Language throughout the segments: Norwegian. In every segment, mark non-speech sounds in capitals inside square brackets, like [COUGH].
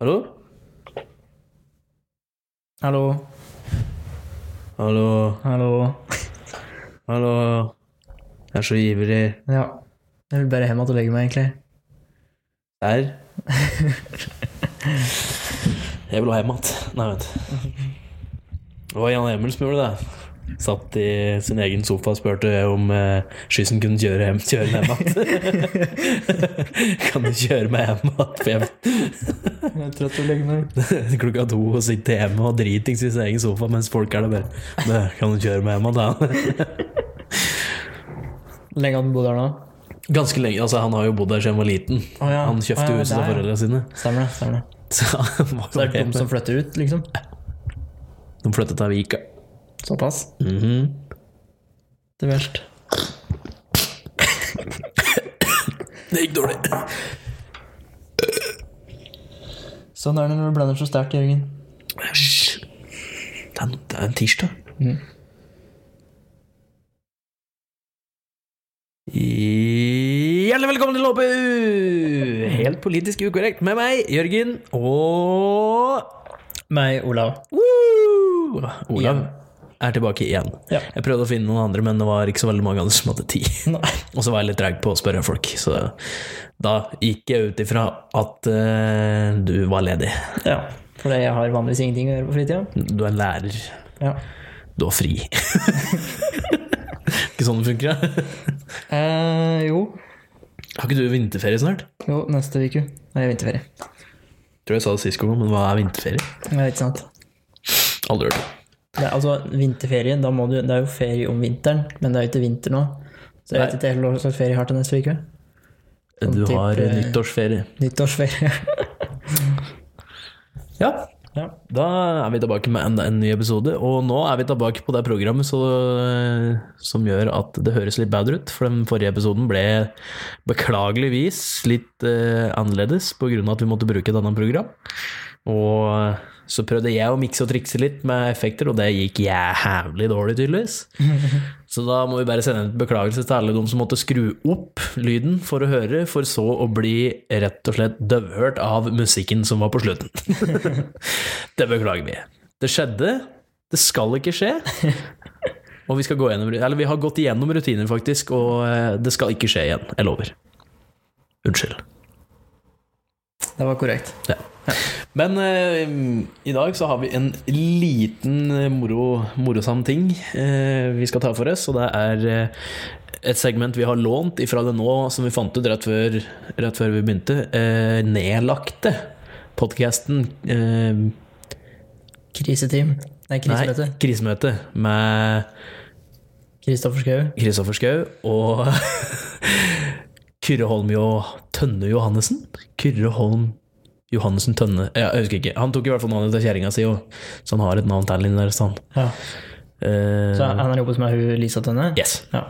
Hallo? Hallo. Hallo? Hallo. Hallo? Jeg er så ivrig. Ja. Jeg vil bare hjem igjen og legge meg, egentlig. Der? Jeg vil ha hjem igjen. Nei, vent. Det var Jan Emil som gjorde det. Satt i sin egen sofa og spurte om eh, skyssen kunne kjøre hjem, kjøre hjem igjen. [LAUGHS] kan du kjøre meg hjem igjen? Jeg er trøtt og legge meg. [LAUGHS] klokka to og sitter hjemme og dritings i sin egen sofa mens folk er der bare Kan du kjøre meg hjem igjen. [LAUGHS] Lenge har han bodd her nå? Ganske lenge. altså Han har jo bodd der siden han var liten. Oh, ja. Han kjøpte oh, ja, huset av foreldrene sine. Stemmer det. stemmer det. Så Så er det de som flytter ut, liksom? De flyttet til Vika. Såpass? Mhm. Det er verst. Det gikk dårlig. Sånn er det når du blander så sterkt, Jørgen. Æsj. Det er, det er en tirsdag. Mm. Hjertelig velkommen til Låpe Helt politisk ukorrekt med meg, Jørgen, og Meg, Olav. Woo! Olav Igjen. Er tilbake igjen. Ja. Jeg prøvde å finne noen andre, men det var ikke så veldig mange andre som hadde tid. [LAUGHS] Og så var jeg litt treg på å spørre folk, så da gikk jeg ut ifra at uh, du var ledig. Ja. for jeg har vanligvis ingenting å gjøre på fritida. Du er lærer. Ja. Du har fri. [LAUGHS] ikke sånn det funker? da? [LAUGHS] Eh, jo. Har ikke du vinterferie snart? Jo, neste uke er det vinterferie. Tror jeg sa det sist gang, men hva er vinterferie? Jeg vet ikke sant. Aldri hørt det. Det er, altså, vinterferie, da må du, det er jo ferie om vinteren, men det er jo ikke vinter nå. Så jeg vet ikke helt hva slags ferie jeg har til neste uke. Sånn Du har typ, nyttårsferie. Nyttårsferie. [LAUGHS] Ja, ja. da er vi tilbake med enda en ny episode. Og nå er vi tilbake på det programmet så, som gjør at det høres litt bedre ut. For den forrige episoden ble beklageligvis litt uh, annerledes av at vi måtte bruke et annet program. Og så prøvde jeg å mikse og trikse litt med effekter, og det gikk jævlig dårlig, tydeligvis. [LAUGHS] Så da må vi bare sende en beklagelse til alle de som måtte skru opp lyden for å høre, for så å bli rett og slett døvhørt av musikken som var på slutten. [LAUGHS] det beklager vi. Det skjedde. Det skal ikke skje. [LAUGHS] Og vi skal gå gjennom Eller vi har gått igjennom rutiner, faktisk, og eh, det skal ikke skje igjen. Jeg lover. Unnskyld. Det var korrekt. Ja. Men eh, i dag så har vi en liten eh, moro, morosam ting eh, vi skal ta for oss, og det er eh, et segment vi har lånt ifra det nå, som vi fant ut rett før, rett før vi begynte. Eh, nedlagte podkasten eh, Kriseteam. Nei, krisemøte. Nei, krisemøte med Kristoffer Schou. Kristoffer Schou og [LAUGHS] Kyrre Holm jo Tønne Johannessen? Kyrre Holm Johannessen Tønne Jeg husker ikke. Han tok i hvert fall navnet til kjerringa si, og- så han har et navn til inni der. Sånn. Ja. Uh, Så han har jobbet med hun Lisa Tønne? yes. Ja.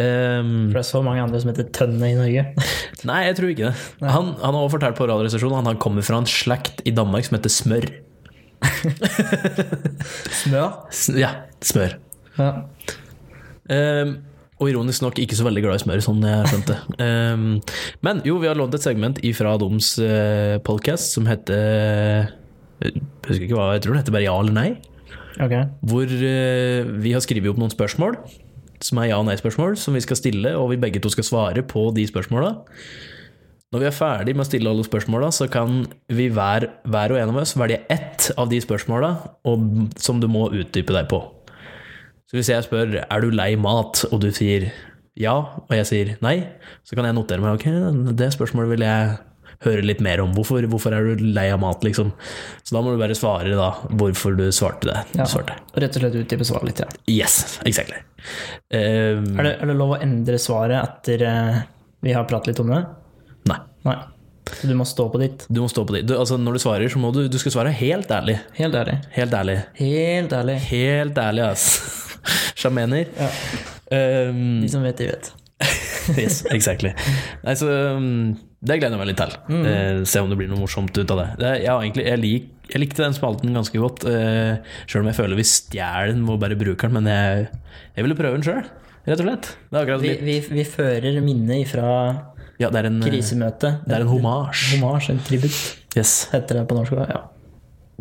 Um, For det er så mange andre som heter Tønne i Norge. [LAUGHS] nei, jeg tror ikke det. Han, han har også fortalt på Radioresepsjonen han kommer fra en slekt i Danmark som heter Smør. [LAUGHS] Smør? S ja, Smør. Ja. Ehm, og ironisk nok ikke så veldig glad i smør, sånn jeg skjønte. um, [LAUGHS] men jo, vi har lånt et segment ifra deres uh, podcast som heter Jeg husker ikke hva, jeg tror det heter bare ja eller nei. Okay. Hvor uh, vi har skrevet opp noen spørsmål, som er ja- og nei-spørsmål, som vi skal stille, og vi begge to skal svare på de spørsmåla. Når vi er ferdig med å stille alle spørsmåla, så kan vi hver, hver og en av oss velge ett av de spørsmåla som du må utdype deg på. Så hvis jeg spør er du lei mat, og du sier ja, og jeg sier nei, så kan jeg notere meg ok, det spørsmålet vil jeg høre litt mer om. Hvorfor, hvorfor er du lei av mat, liksom? Så da må du bare svare da hvorfor du svarte det. Du Ja. svarte. Rett og slett utdype svaret litt, ja. Yes, exactly. Um, Er det, er det lov å endre svaret etter uh, vi har pratet litt om det? Nei. Nei. Så du må stå på ditt. Du må stå på ditt. Du, altså, når du svarer, så må du, du skal svare helt ærlig. Helt ærlig. Helt ærlig. Helt ærlig. Helt ærlig, ass. Sjamener. Ja. Um, De som vet, de vet. [LAUGHS] yes, exactly. Nei, så um, det gleder jeg meg litt til. Eh, se om det blir noe morsomt ut av det. det jeg, egentlig, jeg, lik, jeg likte den spalten ganske godt, uh, sjøl om jeg føler vi stjeler den og bare bruker den. Men jeg, jeg ville prøve den sjøl, rett og slett. Det er Vi, litt, vi, vi fører minnet ifra ja, det er en, eh, krisemøtet. det er en homasj. En tribut, Yes. Heter det på norsk? Ja.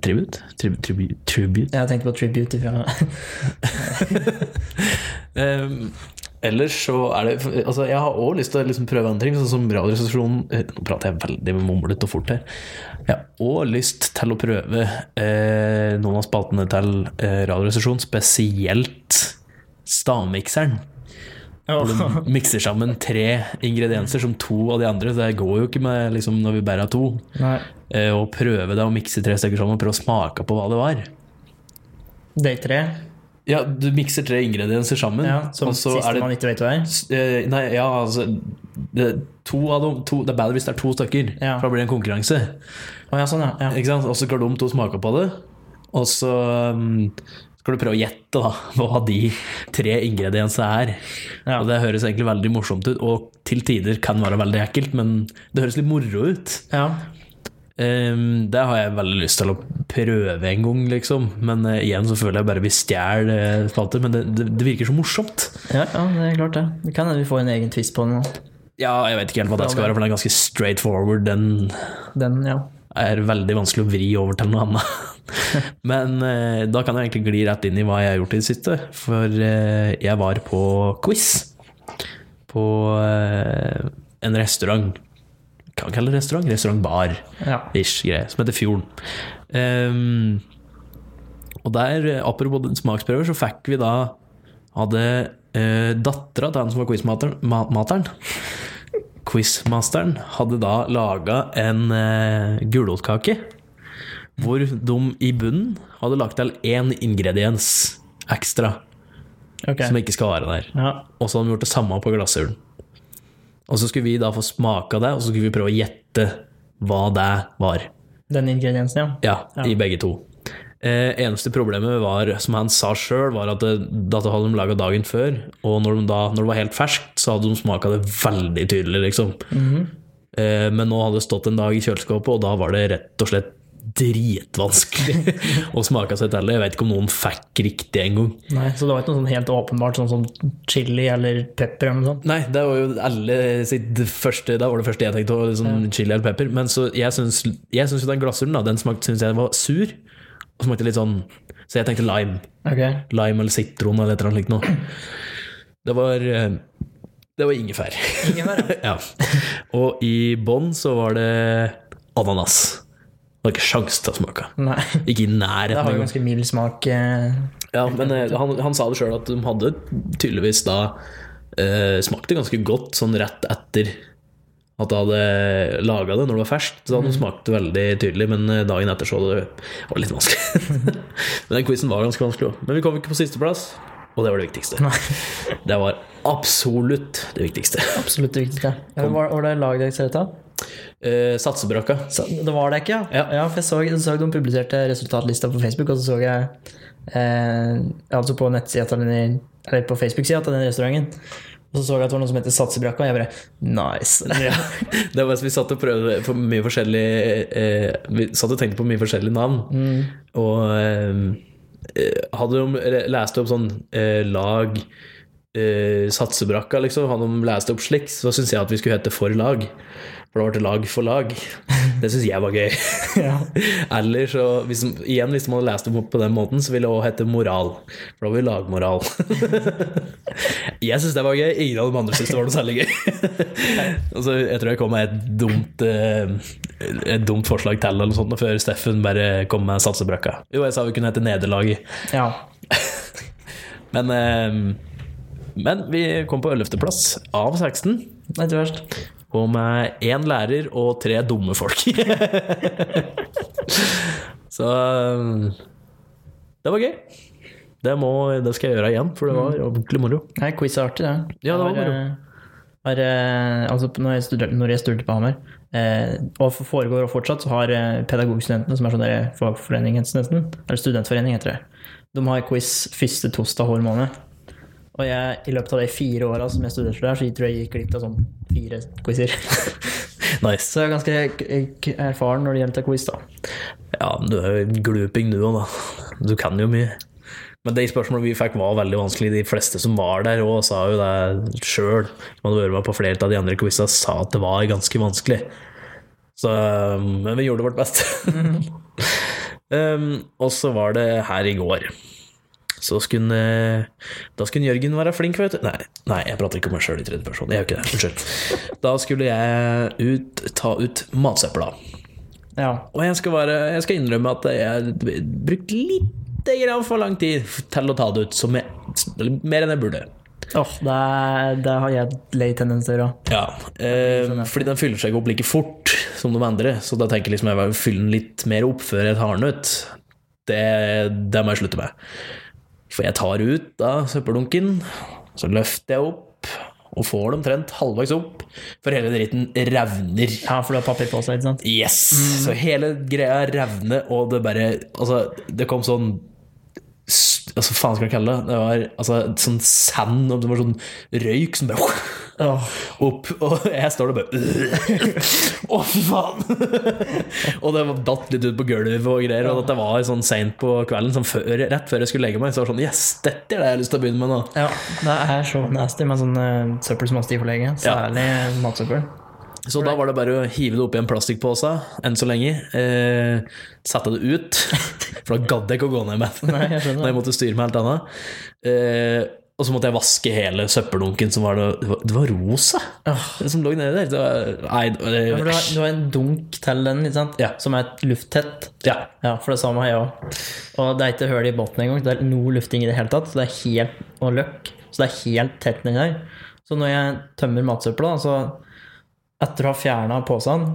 Tribute? Tribute? tribu tribute. Jeg tenkte på tribute ifra um, [LAUGHS] ellers så er det Altså, jeg har òg lyst til å liksom prøve andre ting, sånn som Radioresepsjonen eh, Nå prater jeg veldig mumlete og fort her. Jeg har òg lyst til å prøve eh, noen av spaltene til eh, Radioresepsjonen, spesielt stavmikseren. Hvor [LAUGHS] du mikser sammen tre ingredienser som to av de andre. Så det går jo ikke med liksom, når vi bare har to. Nei. Eh, og prøve da å mikse tre stykker sammen og prøve å smake på hva det var. De tre. Ja, du mikser tre ingredienser sammen. Ja, som siste det man ikke vet hva er. Eh, Nei, ja, altså det, to av dem, to, det er bedre hvis det er to stykker, Ja. for da blir det en konkurranse. Og ja, sånn, ja. ja. Ikke sant? Og så skal de to smake på det, og så um, skal du prøve å gjette da, [LAUGHS] hva de tre ingrediensene er. Ja. Og Det høres egentlig veldig morsomt ut, og til tider kan være veldig ekkelt, men det høres litt moro ut. ja. Um, det har jeg veldig lyst til å prøve en gang, liksom. Men uh, igjen så føler jeg bare vi stjeler uh, spalter. Men det, det, det virker så morsomt. Ja, ja, det er klart det. Det kan hende vi får en egen twist på den. Ja, jeg vet ikke helt hva det skal være, for den er ganske straight forward. Den Den, ja. Er veldig vanskelig å vri over til noe annet. [LAUGHS] Men eh, da kan jeg egentlig gli rett inn i hva jeg har gjort i det siste. For eh, jeg var på quiz på eh, en restaurant. Kan kalle det restaurant? Restaurantbar. ja. Som heter Fjorden. Um, og der, eh, apropos smaksprøver, så fikk vi da Hadde uh, dattera til han som var quizmateren ma materen, Quizmasteren hadde da laga en eh, gulrotkake. Hvor de i bunnen hadde lagt til én ingrediens ekstra Okay. som ikke skal være der. Ja. Og så hadde de gjort det samme på glasshulen Og så skulle vi da få smake av det, og så skulle vi prøve å gjette hva det var. Den ingrediensen, ja. Ja, Ja. i begge to. Eh, eneste problemet var, som han sa sjøl, var at det, dette hadde de laga dagen før. Og når, de da, når det var helt ferskt, så hadde de smaka det veldig tydelig, liksom. eh, men nå hadde det stått en dag i kjøleskapet, og da var det rett og slett dritvanskelig [LAUGHS] å smake seg til. Jeg vet ikke om noen fikk riktig engang. Så det var ikke noe sånn helt åpenbart, sånn som chili eller pepper eller noe sånt? Nei, det var jo alle sitt første Det var det første jeg tenkte, på, sånn chili eller pepper. Men så jeg syns, jo den glassuren da, den smakte synes jeg var sur. Og smakte litt sånn Så jeg tenkte lime. Okay. Lime eller sitron eller et eller annet slikt noe. Det var eh, Det var ingefær. Ingefær, [LAUGHS] ja. Og i bånn så var det ananas. Det var ikke sjans til å smake. Nei. Ikke i nærheten. Det har jo ganske mild smak. eh. Ja, men eh, han, han sa det sjøl at de hadde tydeligvis da eh, smakte ganske godt sånn rett etter at jeg hadde laga det når det var ferskt. Så hadde de smakt veldig tydelig, men eh, dagen etter så det var det litt vanskelig. [LAUGHS] men den quizen var ganske vanskelig òg. Men vi kom ikke på sisteplass, og det var det viktigste. Nei, Det var absolutt det viktigste. absolutt det viktigste. Ja, var, var det lagdagsretta? Uh, satsebrakka. Det var det ikke, ja? Ja. for jeg så, jeg så de publiserte resultatlista på Facebook, og så så jeg eh, Altså på nettsida Eller på Facebook-sida til den restauranten. Og så så jeg at det var noe som heter Satsebrakka, og jeg bare Nice! [LAUGHS] Ja, det var Vi satt og prøvde på mye forskjellig eh, Vi satt og tenkte på mye forskjellige navn. Og eh, hadde de lest opp sånn eh, lag eh, Satsebrakka, liksom, hadde de lest opp slik, så syns jeg at vi skulle hete For lag. For det ble lag for lag. Det syns jeg var gøy. [LAUGHS] ja. Eller så, hvis, igjen, hvis man hadde lest det på den måten, så ville det også hete moral. For da var vi lagmoral. [LAUGHS] jeg syns det var gøy. Ingen av de andre syntes det var noe særlig gøy. [LAUGHS] altså, Jeg tror jeg kom med et dumt, eh, et dumt forslag til, eller noe sånt, før Steffen bare kom med satsebrakka. Jo, jeg sa vi kunne hete Nederlaget. ja. Men, eh, men vi kom på 11. plass av 16. Det er ikke verst. Og med én lærer og tre dumme folk. [LAUGHS] Så um, det var gøy. Det, må, det skal jeg gjøre igjen, for det var ordentlig moro. Nei, quiz er artig, det. Ja, det var moro. eh, har, eh, altså, når jeg studerte, når jeg studerte på Hamar, eh, og foregår og fortsatt, så har eh, pedagogstudentene, som er sånn fagforening, nesten, eller studentforening heter det, de har quiz første torsdag hver måned. Og jeg, i løpet av de fire åra som jeg studerte der, så jeg tror jeg gikk glipp av sånn fire quizer. [LAUGHS] Nice. Så jeg er ganske erfaren når det gjelder quiz, da. Ja, du er jo en gluping, du òg, da. Du kan jo mye. Men de spørsmålene vi fikk, var veldig vanskelig. De fleste som var der òg, sa jo det sjøl. Hadde vært med på flere av de andre quizene, sa at det var ganske vanskelig. Så, men vi gjorde vårt beste. [LAUGHS] um, og så var det her i går. Så skulle Da skulle Jørgen være flink, vet du. Nei, nei jeg prater ikke om meg sjøl i tredje person. Jeg gjør ikke det. Unnskyld. Da skulle jeg ut, ta ut matsøpla. Ja. Og jeg skal, være, jeg skal innrømme at jeg brukte litt grann for lang tid til å ta det ut. Som jeg, mer enn jeg burde. Oh, det, det har jeg lei tendens til å gjøre. Ja, eh, fordi den fyller seg opp like fort som de andre. Så da tenker jeg liksom jeg vil fylle den litt mer opp før jeg tar den ut. Det, det må jeg slutte med. For jeg tar ut av søppeldunken, så løfter jeg opp og får det omtrent halvveis opp, for hele dritten revner. Ja, for du har papir på seg, ikke sant? Yes! Så hele greia revner, og det bare Altså, det kom sånn Altså, faen skal jeg kalle det? Det var altså, sånn sand, og det var sånn røyk som bare Åh, opp, og jeg står der bare [LAUGHS] Å, fy faen! [LAUGHS] og det var datt litt ut på gulvet og greier, og dette var sånn seint på kvelden, sånn før, rett før jeg skulle legge meg, så var det sånn Yes, dette er det jeg har lyst til å begynne med nå. ja, det er så nasty med sånn uh, søppel som har sti for lenge. Særlig matsøppel. Så da var det bare å hive det oppi en plastikkpose, enn så lenge. Eh, sette det ut, [LAUGHS] for da gadd jeg ikke å gå ned med det. Når jeg måtte styre med alt annet. Eh, og så måtte jeg vaske hele søppeldunken som var Det var, det var rosa, det som lå nedi der. Det var, nei, det Ja, du, har, du har en dunk til den? Ja. som er lufttett. ja. Ja, for det samme har jeg òg. Og det er ikke hull i bunnen engang. Det er noe lufting i det hele tatt. Så det er helt, og løkk. Så det er helt tett nedi der. Så når jeg tømmer matsøpla, så etter å ha fjerna posen,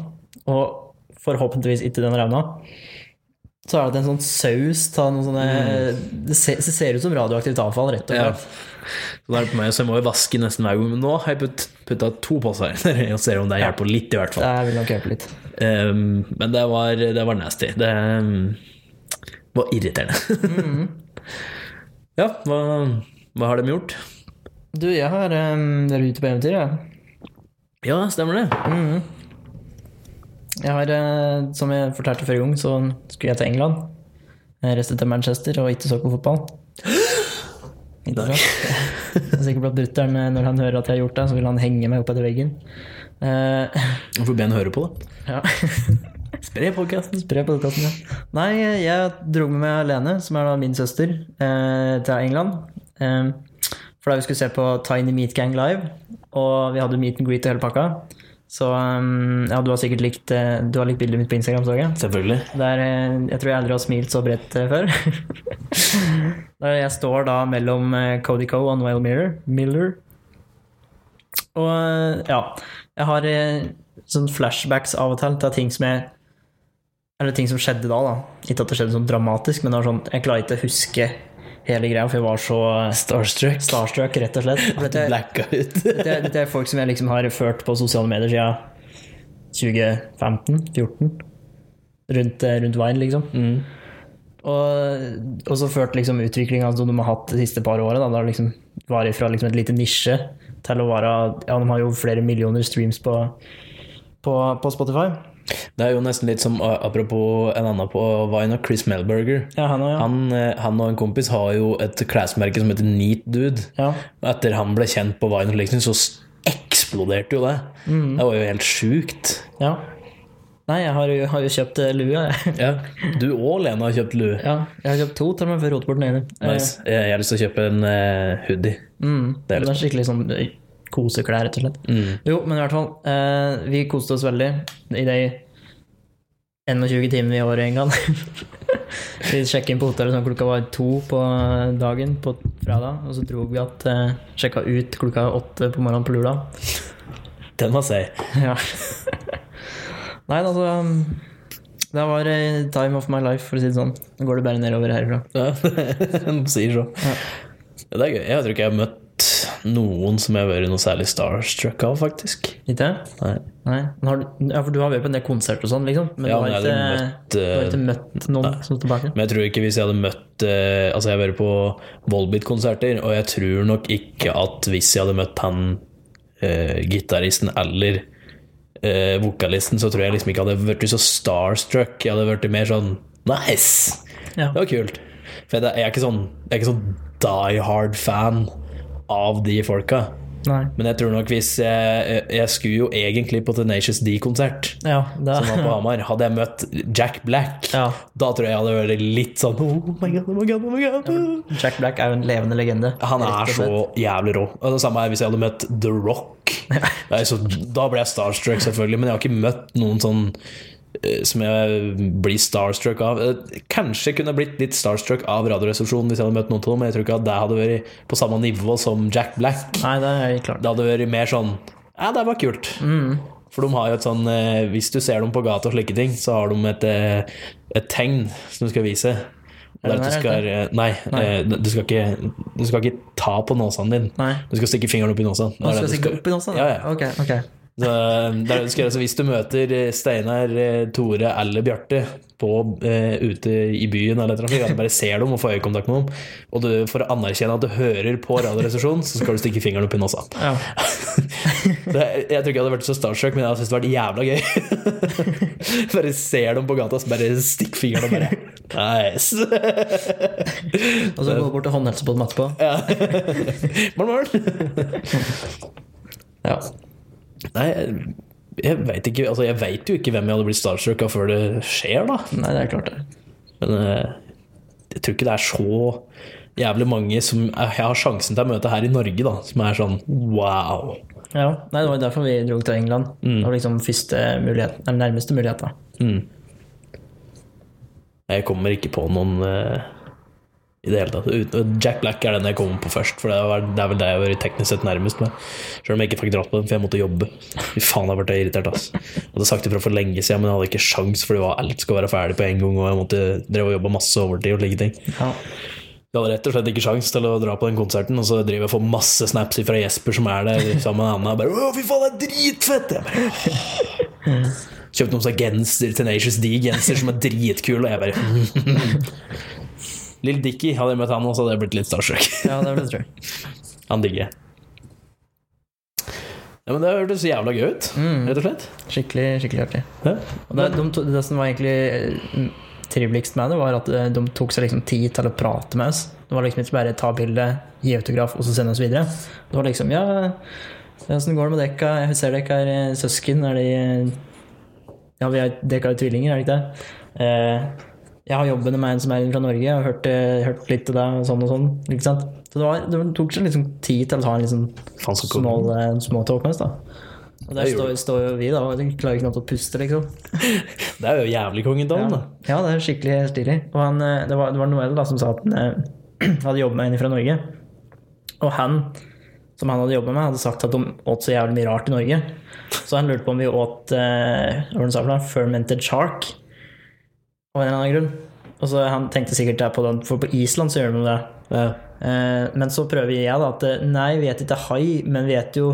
og forhåpentligvis ikke den revna, så er det en sånn saus av noe sånne det, ser, det ser ut som radioaktivt avfall, rett og Ja. slett. Så, da er det på meg, så jeg må jo vaske nesten hver gang. Men nå har jeg putt, putta to poser [LAUGHS] og ser om det hjelper litt, i hvert fall. Det vil nok hjelpe litt. Um, men det var, det var nasty. Det um, var irriterende. [LAUGHS] ja, hva, hva har de gjort? Du, jeg har um, vært ute på eventyr, jeg. Ja, stemmer det. Jeg har, eh, som jeg fortalte forrige gang, så skulle jeg til England. Jeg reiste til Manchester og ikke så [GASPS] på fotball. Er sikkert at brutter'n, eh, når han hører at jeg har gjort det, så vil han henge meg opp etter veggen. Eh, Hvorfor be han høre på det? [LAUGHS] ja. [LAUGHS] Spre podkasten. Spre podkasten, ja. Nei, jeg dro med meg alene, som er da min søster, til England. For da vi skulle se på Tiny Meat Gang live, og vi hadde meet and greet og hele pakka. Så um, ja, du har sikkert likt eh, Du har likt bildet mitt på Instagram, så jeg. Selvfølgelig. Der, eh, jeg tror jeg aldri har smilt så bredt eh, før. [LAUGHS] Jeg står da mellom Cody Coe og Noel Miller. Miller. Og ja, jeg har sånn flashbacks av og til til ting som jeg Eller ting som skjedde da, da. Ikke at det skjedde sånn dramatisk, men det var sånn, jeg klarer ikke å huske hele greia, for jeg var så Starstruck. starstruck, rett og slett. [LAUGHS] Dette, Blackout. [LAUGHS] dette, dette er folk som jeg liksom har ført på sosiale medier siden 2015-14. Rundt, eh, rundt veien, liksom. Mm. Og, og så ført liksom utviklinga som de har hatt de siste par åra. Da, da liksom var fra liksom et lite nisje til å være Ja, de har jo flere millioner streams på, på, på Spotify. Det er jo nesten litt som apropos en annen på Vine, og Chris Melberger. Ja, han ja. Han, eh, han og en kompis har jo et klesmerke som heter Neat Dude. ja. Etter han ble kjent på Vine, liksom, så eksploderte jo det. Det var jo helt sjukt. ja. Nei, jeg har jo, har jo kjøpt eh, lue. jeg. [LAUGHS] Ja. Du og Lena har kjøpt lue. ja, jeg har kjøpt to til meg før rote bort den ene. Nice. Jeg har lyst til å kjøpe en uh, hoodie. Mm, Det det er er, skikkelig sånn eh, koseklær, rett og slett. Mm. Jo, men i hvert fall. Eh, vi koste oss veldig i de 21 timene vi var i England. [LAUGHS] vi sjekket inn på hotellet sånn klokka var to på dagen på fredag, og så dro vi at eh, sjekka ut klokka åtte på morgenen på lørdag. [LAUGHS] Den må si. Ja. Nei, altså Det var eh, time of my life, for å si det sånn. Nå går det bare nedover herfra. Ja, [LAUGHS] de sier så. Ja. Ja, det er gøy. Jeg tror ikke jeg har møtt noen som jeg har vært noe særlig starstruck av, faktisk. Ikke? Nei. Nei. Har du, ja, for du har vært på en del konserter og sånn, liksom? Men Ja, du, har ikke, møtt, du har eh, ikke møtt noen som er tilbake? Men jeg tror ikke hvis jeg hadde møtt eh, Altså, jeg har vært på Volbeat-konserter, og jeg tror nok ikke at hvis jeg hadde møtt han uh, gitaristen eller uh, vokalisten, så tror jeg liksom ikke hadde vært så starstruck. Jeg hadde vært mer sånn Nice! Ja. Det var kult. For jeg, jeg er ikke sånn Jeg er ikke sånn die hard fan av de folka. Nei. Men jeg tror nok hvis jeg, jeg skulle jo egentlig på Tenacious D-konsert, Ja, som var på Hamar. Hadde jeg møtt Jack Black, Ja. da tror jeg jeg hadde vært litt sånn Oh my god, oh my god, oh my god. Jack Black er jo en levende legende. Han er så jævlig rå. Og det samme er hvis jeg hadde møtt The Rock. Så, da ble jeg starstruck, selvfølgelig, men jeg har ikke møtt noen sånn som jeg blir starstruck av. Eh, Kanskje kunne blitt litt starstruck av Radioresepsjonen hvis jeg hadde møtt noen av dem, men jeg tror ikke at det hadde vært på samme nivå som Jack Black. Nei, det er klart. Det hadde vært mer sånn Ja, det var kult. For de har jo et sånn eh, Hvis du ser dem på gata og slike ting, så har de et, eh, et tegn som du skal vise. Er den du skal, nei, nei, eh, du skal, ikke, du skal ikke ta på nåsen din. Nei. Du skal stikke fingeren opp i nåsa. Det skal stikke opp i noe? Ja, ja. Ok, ok. Så, det det du skal gjøre. Hvis du møter eh, Steinar, eh, Tore eller Bjarte på, eh, ute i byen, eller at du bare ser dem og får øyekontakt med dem, og du, for å anerkjenne at du hører på Radioresepsjonen, så skal du stikke fingeren opp i nosa. Ja. [LAUGHS] Det, jeg tror ikke jeg hadde vært så starstruck, men jeg hadde syntes det hadde vært jævla gøy. [LAUGHS] bare ser dem på gata, så bare stikk fingeren og bare Nice. [LAUGHS] Og så gå bort og håndhelse på dem etterpå. Morgen, morgen. Ja. Nei, jeg veit ikke Altså, jo ikke hvem jeg hadde blitt starstruck av før det skjer, da. Nei, det er klart det. Men eh, jeg tror ikke det er så jævlig mange som jeg har sjansen til å møte her i Norge, da, som er sånn wow. Ja, Nei, det var derfor vi dro til England. Det var liksom første mulighet, nærmeste mulighet. da. Mm. Jeg kommer ikke på noen eh, i det hele tatt. Jack Black er den jeg kommer på først, for det er, det vel det jeg har vært teknisk sett nærmest med. Selv om jeg ikke fikk dratt på den, for jeg måtte jobbe. Fy faen, jeg ble irritert, ass. Jeg hadde sagt ifra for lenge siden, men jeg hadde ikke sjans, for det var alt skal være ferdig på en gang, og jeg måtte drev og jobbe masse overtid og slike ting. Ja. Jeg hadde rett og slett ikke sjans til å dra på den konserten, og så driver jeg og får masse snaps fra Jesper som er der sammen med Anna. Og bare, Å, fy faen, det er dritfett! Jeg bare, «Åh». Kjøpte noen sånne genser, Tenacious D-genser som er dritkule, og jeg bare Lill Dicky, hadde jeg møtt han, og så hadde jeg blitt litt starstruck. ja, det vil jeg tro. [LAUGHS] Han digger jeg. Ja, men det hørtes så jævla gøy ut, rett og slett. Skikkelig skikkelig artig. Ja. Og det, de, to- det som var egentlig eh, triveligst med det, var at eh, de tok seg liksom tid til å prate med oss. Det var liksom ikke bare ta bilde, gi autograf og så sende oss videre. Det var liksom Ja, åssen går det med dekka? Jeg ser dere er eh, søsken. Er de Ja, vi er dekka er tvillinger, er det ikke det? Eh, jeg har jobben med en som er fra Norge, jeg har hørt, eh, hørt litt til deg og sånn og sånn. Ikke sant? Så det, var, det tok seg liksom tid til å ha en liksom small, eh, small talk med oss, da. Og der står, står jo vi, da, og klarer knapt å puste, liksom. [LAUGHS] Det er jo jævlig kongen til Ja. da. ja, det er skikkelig stilig. Og han, eh, det, var, det var Noel da, som sa at han eh, [CLEARS THROAT] hadde jobbet med en fra Norge. Og han, som han hadde jobbet med, hadde sagt at de åt så jævlig mye rart i Norge. Så han lurte på om vi åt eh, hva sa for noe? fermented shark. Av en eller annen grunn. Og så Han tenkte sikkert det på den, for på Island så gjør de det. Ja. Eh, men så prøver jeg da at eh, nei, vet ikke hai, men vi vet jo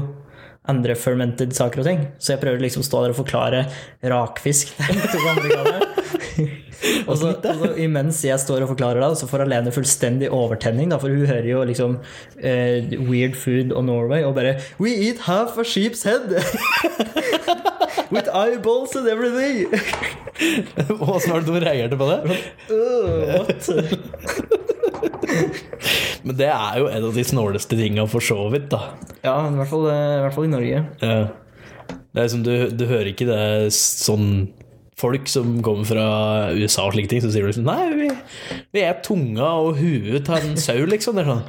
andre fermented saker og ting. Så jeg prøver liksom å stå der og forklare rakfisk [LAUGHS] [LAUGHS] og, så, og så imens jeg står og forklarer det, så får Alene fullstendig overtenning, da, for hun hører jo liksom uh, Weird Food og Norway og bare We eat half a sheep's head! [LAUGHS] With eyeballs and everything! Åssen var det du reagerte på det? Uh? [LAUGHS] Men det er jo en av de snåleste tinga for så vidt, da. Ja, i hvert fall, eh, i hvert fall i Norge. Ja. Det er som du, du hører ikke det sånn Folk som kommer fra USA og slike ting, så sier du liksom Nei, vi, vi er tunga og huet av en sau, liksom. Det er sånn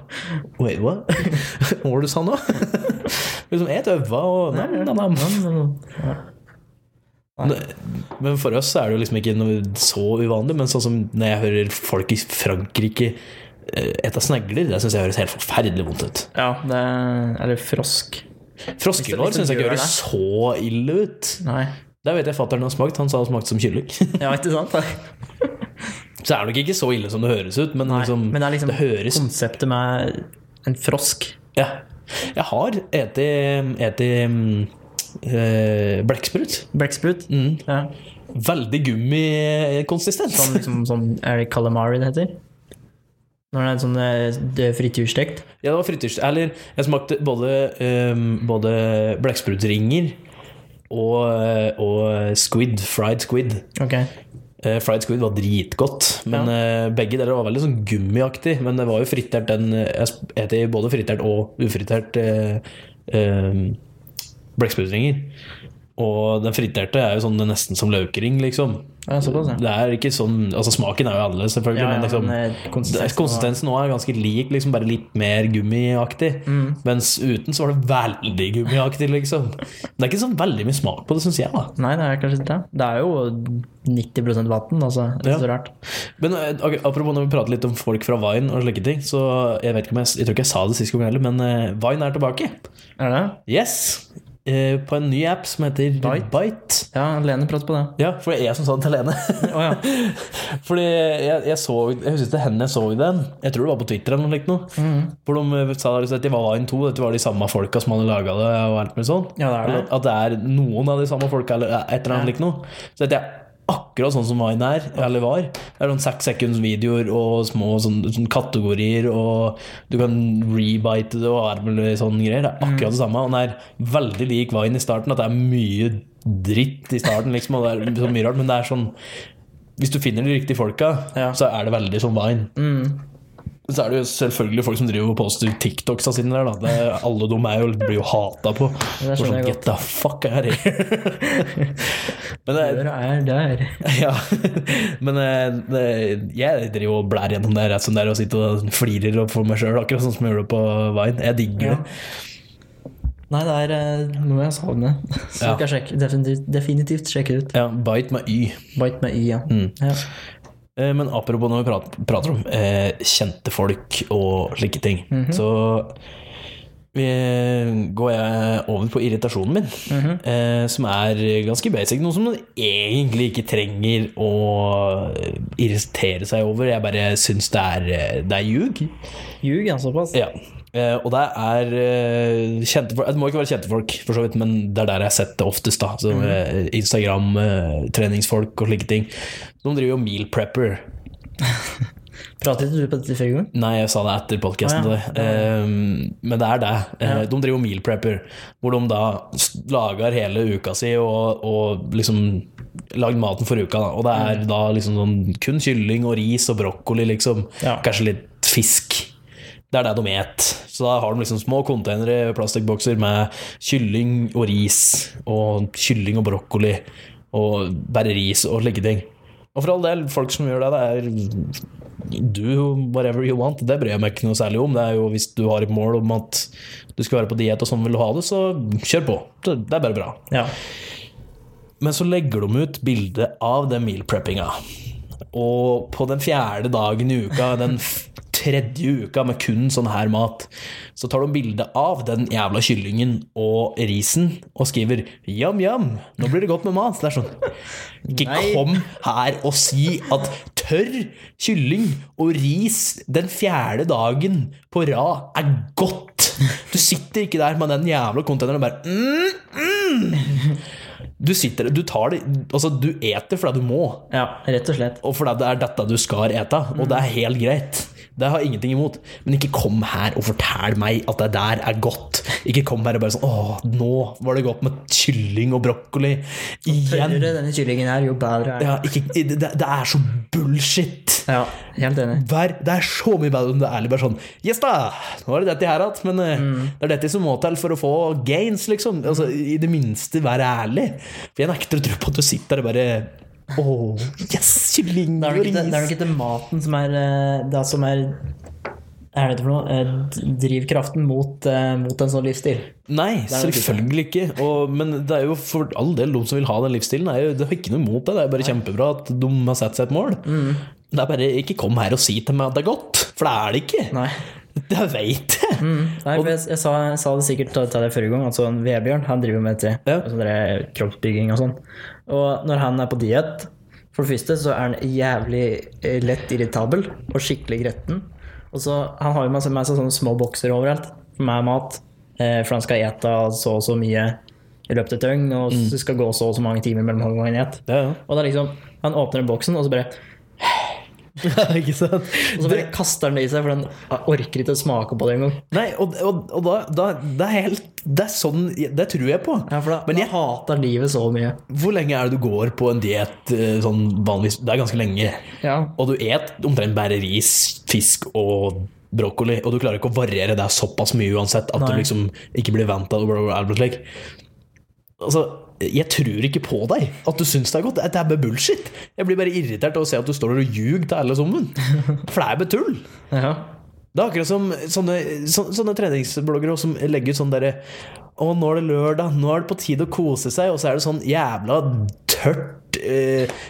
Wait, what? [LAUGHS] Hva var det du sa nå? [LAUGHS] liksom, et øva og nam, nam, nam. Men for oss er det jo liksom ikke noe så uvanlig. Men sånn som når jeg hører folk i Frankrike eh, ete snegler, det syns jeg høres helt forferdelig vondt ut. Ja, det er Eller frosk. Froskelår syns jeg ikke høres så ille ut. Nei. Det vet jeg fatter'n har smakt. Han sa det smakte som kylling. [LAUGHS] Ja, ikke sant? Så er det nok ikke så ille som det høres ut, men, Nei, liksom, men det er liksom det høres konseptet med en frosk. Ja. Jeg har eti, eti mm, eh, blekksprut. Blekksprut. Mm. Ja. Veldig gummikonsistens. Sånn, liksom, sånn, er det calamari det heter? Når det er sånn eh, det er frityrstekt? Ja, det var frityrst. Eller jeg smakte både, um, både blekksprutringer og, og squid. Fried squid. Okay. Uh, fried squid var dritgodt, men eh, begge deler var veldig sånn gummiaktig. Men det var jo fritert den Jeg spiste både fritert og ufritert Uh, eh, blekksprutninger. Og den friterte er jo sånn nesten som løkring, liksom. Ja, såpass, ja. Det er ikke sånn Altså Smaken er jo annerledes, selvfølgelig, Ja, men liksom men, eh, konsistensen Konsistensen nå er ganske lik, liksom bare litt mer gummiaktig. Mm. Mens uten så var det veldig gummiaktig, liksom. Det er ikke så veldig mye smak på det, syns jeg. da Nei, det er kanskje ikke det. Det er jo 90 vann, altså. Det er så rart. Men eh, Apropos når vi prater litt om folk fra Vine og slike ting, så jeg vet ikke om jeg, jeg tror ikke jeg sa det sist gang heller, men eh, Vine er tilbake. Er det? Yes! Eh, på en ny app som heter Byte? Bite. Ja, Lene prater på det. Ja, for det er jeg som sa det til Lene. oh, ja. [LAUGHS] Fordi jeg, jeg så Jeg husker til henne jeg så den. Jeg tror det var på Twitter eller noe likt noe. Mm. Hvor de eh, sa liksom at de var Vine 2, dette var de samme folka som hadde laga det. og alt med sånn Ja, det er det. At det er noen av de samme folka, eller et eller annet Ja. noe. Så dette er akkurat sånn som Vine er, eller var. Det er sånn seks seconds videoer og små sånn, sånn kategorier, og du kan rebite det og armelig sånn greier. Det er Mm. akkurat det samme. Og den er veldig lik Vine i starten, at det er mye dritt i starten, liksom, og det er så mye rart, men det er sånn Hvis du finner de riktige folka, Ja. så er det veldig som Vine. Mm. Så er det jo selvfølgelig folk som driver og poster TikToksa sine der, da. Det, alle de er jo, blir jo hata på. Sånn, Get the fuck out here. [LAUGHS] Men det, Døra er der. [LAUGHS] ja. Men eh, det, jeg driver og blær gjennom det rett som det er og sitter og flirer opp for meg sjøl, akkurat sånn som jeg gjør det på Vine. Jeg digger Ja. det. Nei, det er eh, noe jeg savner. [LAUGHS] Så Ja. skal sjekke, definitivt, definitivt sjekke ut. Ja, Bite med Y. Bite med Y, ja. Mm. ja. Eh, Men apropos når vi prater, prater om eh, kjente folk og slike ting, Mhm. så eh, går jeg over på irritasjonen min, Mhm. eh, som er ganske basic. Noe som man egentlig ikke trenger å eh, irritere seg over. Jeg bare syns det er, eh, det er ljug. Ljug, ja, såpass. Ja. Eh, og det er eh, kjente folk Det må ikke være kjente folk, for så vidt, men det er der jeg har sett det oftest. da Så, -hmm. Instagram, eh, treningsfolk og slike ting. De driver jo meal prepper. [LAUGHS] Pratet du på dette forrige gang? Nei, jeg sa det etter podkasten. Ah, ja. men det er det. Eh, Ja. De driver meal prepper, hvor de da lager hele uka si og, og liksom lagd maten for uka. Da. Og det er da liksom sånn kun kylling og ris og brokkoli, liksom. Ja. Kanskje litt fisk. Det er det de et. Så da har de liksom små containere, plastikkbokser med kylling og ris, og kylling og brokkoli, og bare ris og slike ting. Og for all del, folk som gjør det, det er do whatever you want. Det bryr jeg meg ikke noe særlig om. Det er jo Hvis du har et mål om at du skal være på diett og sånn vil du ha det, så kjør på. Det er bare bra. Ja. Men så legger de ut bilde av den meal preppinga. Og på den fjerde dagen i uka, den tredje uka med kun sånn her mat, så tar de bilde av den jævla kyllingen og risen og skriver 'jam, jam', nå blir det godt med mat. Det er sånn Ikke Nei. kom her og si at tørr kylling og ris den fjerde dagen på rad er godt. Du sitter ikke der med den jævla containeren og bare mm, mm. Du sitter du tar det Altså, du eter fordi du må, ja, rett og slett. og fordi det er dette du skal ete, og det er helt greit. Det har jeg ingenting imot. Men ikke kom her og fortell meg at det der er godt. Ikke kom her og bare sånn Å, nå var det godt med kylling og brokkoli. Igjen. Tørrere denne kyllingen er, jo bedre er. Ja, ikke, det, det er så bullshit. Ja, helt enig. Vær, det er så mye bedre om det er ærlig bare sånn Yes da, nå er det dette her igjen, men eh, Mm. det er dette som må til for å få gains, liksom. Altså, I det minste være ærlig. For jeg nekter å tro på at du sitter der og bare Å, yes, kylling Det er og nok ikke, det er nok ikke maten som er det som er er det for noe? Drivkraften mot, mot en sånn livsstil. Nei, er selvfølgelig ikke. Og, men det er jo for all del de som vil ha den livsstilen. Er jo, det har ikke noe imot det. Det er bare kjempebra at de har satt seg et mål. Mm. Det er bare ikke kom her og si til meg at det er godt, for det er det ikke. Nei. [LAUGHS] Det veit jeg. Nei, for jeg, jeg, sa, jeg sa det sikkert til deg forrige gang. Altså, en Vebjørn han driver med det. Ja. Altså, det er kroppsbygging og sånn. Og når han er på diett For det første så er han jævlig eh, lett irritabel og skikkelig gretten. Og så Han har jo med seg, sånne små bokser overalt med mat. Eh, for han skal ete så og så mye i løpet av et døgn, og så skal gå så og så mange timer mellom hver gang han spiser. Ja, ja. Og det er liksom Han åpner boksen, og så bare [LAUGHS] ikke sant? Og så bare kaster han det i seg, for den orker ikke å smake på det engang. Nei, og, og, og da, da Det er helt Det er sånn Det tror jeg på. Ja, for da, Men jeg- hater livet så mye. Hvor lenge er det du går på en diett sånn vanligvis? Det er ganske lenge. Ja. Og du et omtrent bare ris, fisk og brokkoli, og du klarer ikke å variere det såpass mye uansett at Nei. du liksom ikke blir vant til det. Altså, jeg tror ikke på deg at du syns det er godt. Det er bare bullshit. Jeg blir bare irritert av å se at du står der og ljuger til alle sammen. For det er bare tull. Ja. Det er akkurat som sånne, så, sånne treningsbloggere som legger ut sånn derre Å, nå er det lørdag, nå er det på tide å kose seg, og så er det sånn jævla tørt eh,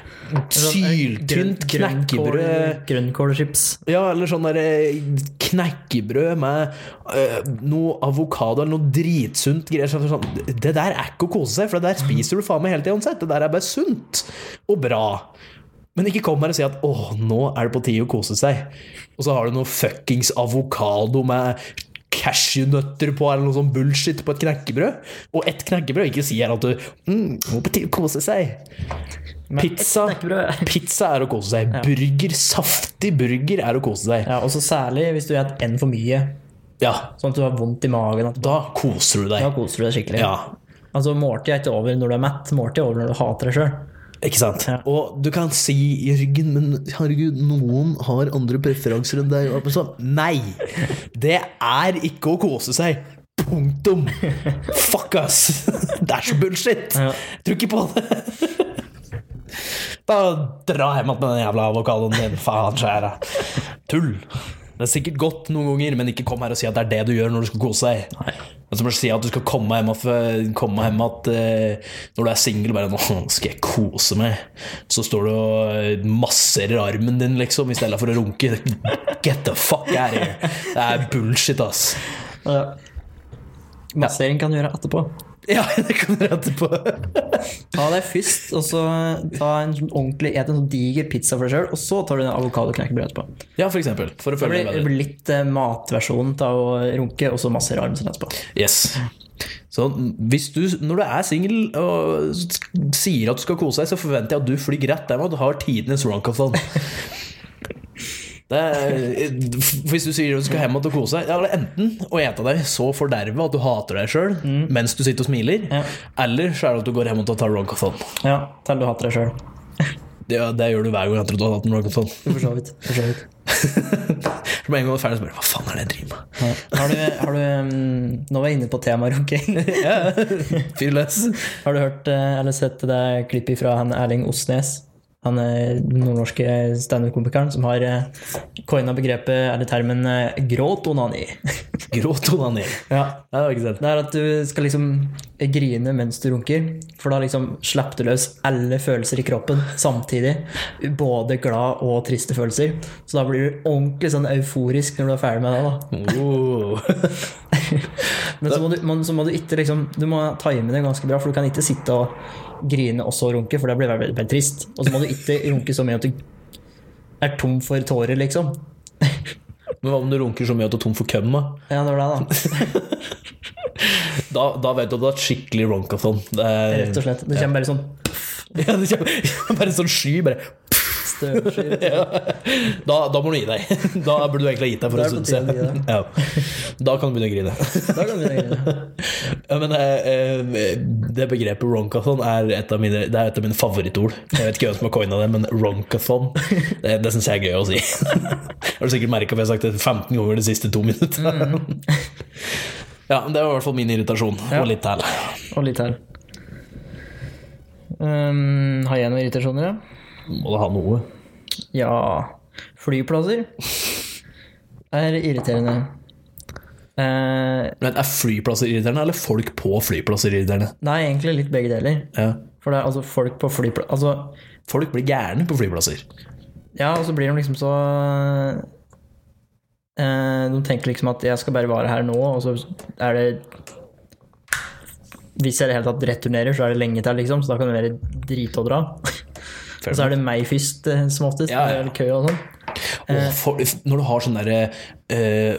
Syltynt knekkebrød Grønnkålchips. Ja, eller sånn der eh, knekkebrød med uh, noe avokado eller noe dritsunt greier. Sånn, sånn. Det der er ikke å kose seg, for det der spiser du faen meg hele tida uansett. Det der er bare sunt og bra. Men ikke kom her og si at 'å, nå er det på tide å kose seg'. Og så har du noe fuckings avokado med cashewnøtter på, eller noe sånn bullshit på et knekkebrød. Og ett knekkebrød. Ikke si her at du mm, er på tide kose seg'. Pizza, pizza er å kose seg. Burger, saftig burger er å kose seg. Ja, og så særlig hvis du spiser en for mye, Ja, sånn at du har vondt i magen. da koser du deg. Da koser du deg skikkelig. Ja, Altså, Måltid er ikke over når du er mett, måltid er over når du hater deg sjøl. Ikke sant? Ja. Og du kan si, Jørgen, men herregud, noen har andre preferanser enn deg. Og sånn. Nei! Det er ikke å kose seg. Punktum. Fuck us. Det er så bullshit. Ja. Tror ikke på det. Da dra hjem igjen med den jævla avokadoen din. Faen skjære. Tull. Det er sikkert godt noen ganger, men ikke kom her og si at det er det du gjør når du skal kose deg. Nei. Men som å si at du skal komme hjem komme hjem at uh, når du er singel bare nå skal jeg kose meg. Så står du og masserer armen din, liksom, i stedet for å runke. Get the fuck out of here. Det er bullshit, ass. Ja. Massering kan du gjøre etterpå. [LAUGHS] Ja, det kan du rette på. [LAUGHS] Ta deg først, og så ta en sånn ordentlig, et en sånn diger pizza for deg sjøl, og så tar du den avokadoknekkebrødet etterpå. Ja, for eksempel. For å Det blir, det bedre. blir litt uh, matversjonen av å runke, og så masse armen sin etterpå. Yes. Så hvis du, når du er singel og sier at du skal kose deg, så forventer jeg at du flyr rett og du har tidenes runkathon. [LAUGHS] Er, hvis du sier du skal hjem og kose deg, ja, enten å ete deg så forderva at du hater deg sjøl mens du sitter og smiler, Ja. eller så er det at du går hjem og tar Roncathon. Ja, til du hater deg sjøl. Det, det gjør du hver gang etter at du har hatt en Roncathon. For så vidt. For så vidt. [LAUGHS] Med en gang du er ferdig, så bare Hva faen er det jeg driver med? Ja. Har du, har du um, Nå var jeg inne på temaet runking. Fyr løs. Har du hørt eh, eller sett det klippet fra han Erling Osnes? Han nordnorske standup-komikeren som har eh, coina begrepet, eller termen, gråtonani. gråt onani. Gråt onani. ja. Det har jeg ikke sett. Det er at du skal liksom grine mens du runker, for da liksom slipper du løs alle følelser i kroppen samtidig. Både glad og triste følelser. Så da blir du ordentlig sånn euforisk når du er ferdig med det. da. Oh. [LAUGHS] Men så må, du, man, så må du ikke liksom Du må time det ganske bra, for du kan ikke sitte og grine og så runke, for det blir veldig, veldig trist. Og så må du ikke runke så mye at du er tom for tårer, liksom. Men hva om du runker så mye at du er tom for køm? da? Ja, det var det, da. [LAUGHS] [LAUGHS] Da, da vet du at du har et skikkelig ronkathon. Det er, Rett og slett. Det kommer bare sånn [LAUGHS] Ja, det kommer [LAUGHS] bare en sånn sky. Bare. Ja. Da, da må du gi deg. Da burde du egentlig ha gitt deg for Da en stund å siden. Ja. Da kan du begynne å grine. Da kan du grine. Ja, men eh, eh, Det begrepet ronkathon er et av mine, det er et av mine favorittord. Jeg vet ikke hvem som har coina det, men ronkathon Det, det syns jeg er gøy å si. Har du sikkert merka, at jeg har sagt det 15 ganger de siste to minuttene. Ja, Det var i hvert fall min irritasjon, Ja. og litt til. Og litt til. Um, har jeg noen irritasjoner, ja? Må du ha noe. Ja Flyplasser er irriterende. Uh, Men Er flyplasser irriterende, eller folk på flyplasser irriterende? nei, egentlig litt begge deler. Ja. For det er altså folk på flyplasser Altså, Folk blir gærne på flyplasser. ja, og så blir de liksom så De tenker liksom at jeg skal bare være her nå, og så er det Hvis jeg i det hele tatt returnerer, så er det lenge til, liksom, så da kan det være drit å dra. Og så er det meg først, eh, som oftest. Ja, ja. kø og sånn. Og for, når du har sånn derre eh?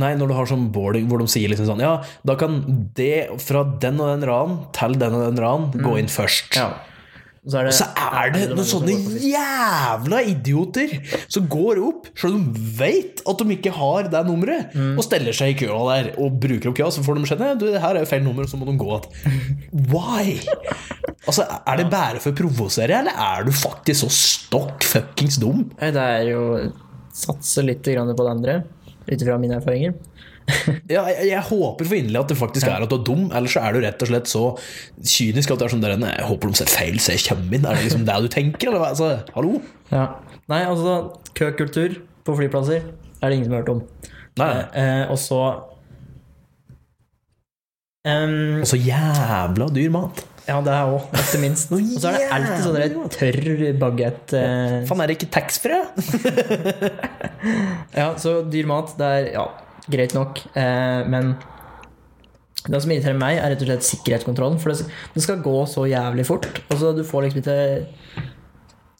Nei, når du har sånn boarding hvor de sier liksom sånn Ja, da kan det fra den og den raden til den og den raden gå inn først. Mm. Ja. Så er det, Så er det noen sånne jævla idioter som går opp, selv om de vet at de ikke har det nummeret, Mm. og steller seg i køa der og bruker opp køa, så får de skjønne du, det her er jo feil nummer, og så må de gå igjen. [LAUGHS] Why? Altså, Er det bare for å provosere, eller er du faktisk så stokk fuckings dum? Det er jo satse litt på det andre. ut ifra mine erfaringer. Ja, jeg, jeg håper for inderlig at det faktisk er at du er dum, ellers så er du rett og slett så kynisk at det er sånn der "Nei, Jeg håper de ser feil, så jeg kommer inn. Er det liksom det du tenker, eller hva? Altså, hallo? Ja. Nei, altså, køkultur på flyplasser er det ingen som har hørt om. Nei, Eh, og så um, Og så jævla dyr mat. Ja, det er òg, etter minst. [LAUGHS] Og så er det alltid sånn der tørr bagett eh, Faen, er det ikke taxfree? [LAUGHS] Ja, så dyr mat, det er ja, greit nok. Eh, men det som irriterer meg, er rett og slett sikkerhetskontrollen. For det, det skal gå så jævlig fort. Altså, du får liksom ikke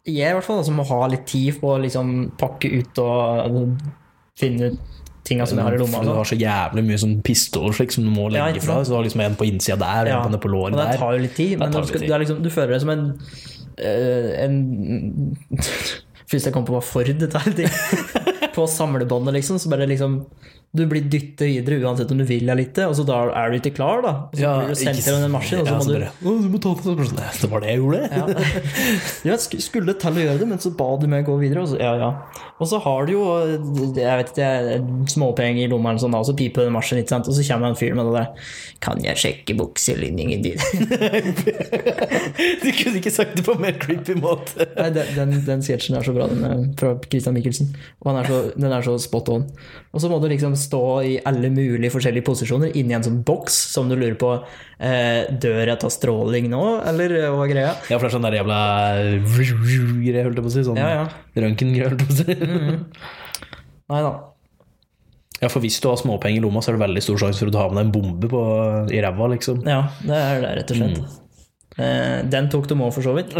Jeg i hvert fall som må ha litt tid på å liksom pakke ut og altså, finne ut tinga som jeg har i lomma. Du har så jævlig mye sånn pistol slik, som du må legge ja, fra. deg. Så du har liksom en på innsida der, Ja, en på låret der. Det tar jo litt tid, men du, skal, liksom, du føler deg som en, eh, en [LAUGHS] Først jeg kom på hva Ford Dette. [LAUGHS] På samlebåndet, liksom. Så bare liksom Du blir dyttet videre uansett om du vil eller ikke, og så da er du ikke klar, da. Så Ja, blir du sendt en maskin, og så Ja, må så du bare, «Å, du må ta det. Nei, det var det jeg gjorde. ja. [LAUGHS] ja, skulle til å gjøre det, men så ba du meg gå videre. Og så, ja, ja. og så har du jo jeg vet ikke, småpenger i lomma, eller sånn, da, og så piper den marsjen, ikke sant? og så kommer en fyr med det der Kan jeg sjekke bukselinningen din? [LAUGHS] Du kunne ikke sagt det på en mer creepy måte. Nei, den, den, den sketsjen er så bra, den er fra Christian Michelsen. Og han er så, den er så spot on. Og så må du liksom stå i alle mulige forskjellige posisjoner inni en sånn boks som du lurer på eh, Dør jeg av stråling nå, eller eh, hva greia? Ja, for det er sånn der jævla greier, holdt jeg på å si. Sånn Ja, ja. røntgengreie, holdt jeg på å si. Nei da. Ja, for hvis du har småpenger i lomma, så er det veldig stor sjanse for å ta med deg en bombe på, i ræva, liksom. Ja, det er det, rett og slett. Eh, den tok de òg, for så vidt. [LAUGHS]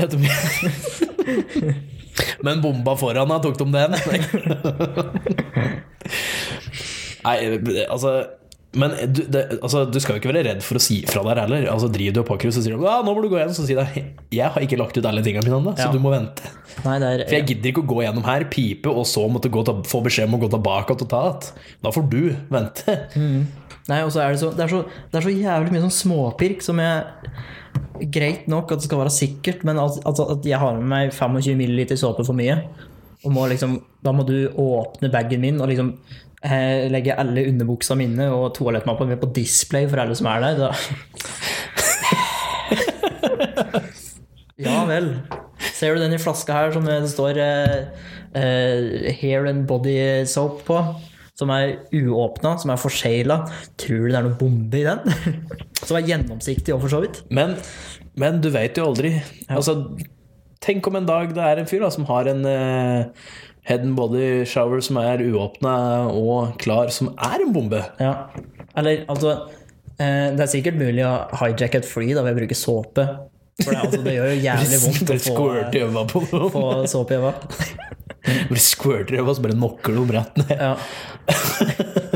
[LAUGHS] Men bomba foran deg, tok de den? [LAUGHS] Nei, altså men du, det, altså, du skal jo ikke være redd for å si fra der heller. Altså, driver du og pakker, så sier du nå må du gå igjen. Så sier de jeg har ikke lagt ut alle tingene mine ennå, så Ja. du må vente. Nei, er For jeg gidder ikke å gå gjennom her, pipe, og så måtte gå ta, få beskjed om å gå tilbake og ta igjen. Da får du vente. Nei, og så er det så Det er så, det er så jævlig mye sånn småpirk som jeg Greit nok at det skal være sikkert, men at, at, at jeg har med meg 25 ml såpe for mye, og må liksom Da må du åpne bagen min og liksom eh, legge alle underbuksa mine og toalettmappa mi på display for alle som er der. [LAUGHS] Ja vel. Ser du den i flaska her som det står eh, eh, Hair and Body Soap på? Som er uåpna, som er forsegla. Tror du det er noe bombe i den? [LAUGHS] som er gjennomsiktig og for så vidt. Men, men du vet jo aldri. Altså, tenk om en dag det er en fyr da, som har en eh, head and body shower som er uåpna og klar, som er en bombe. Ja. Eller altså eh, Det er sikkert mulig å hijacke et fly da ved å bruke såpe. For det, altså, det gjør jo jævlig [LAUGHS] vondt å få, få såpe i øva. Blir squirter i øva, så bare knocker noe brett ned. Ja. [LAUGHS]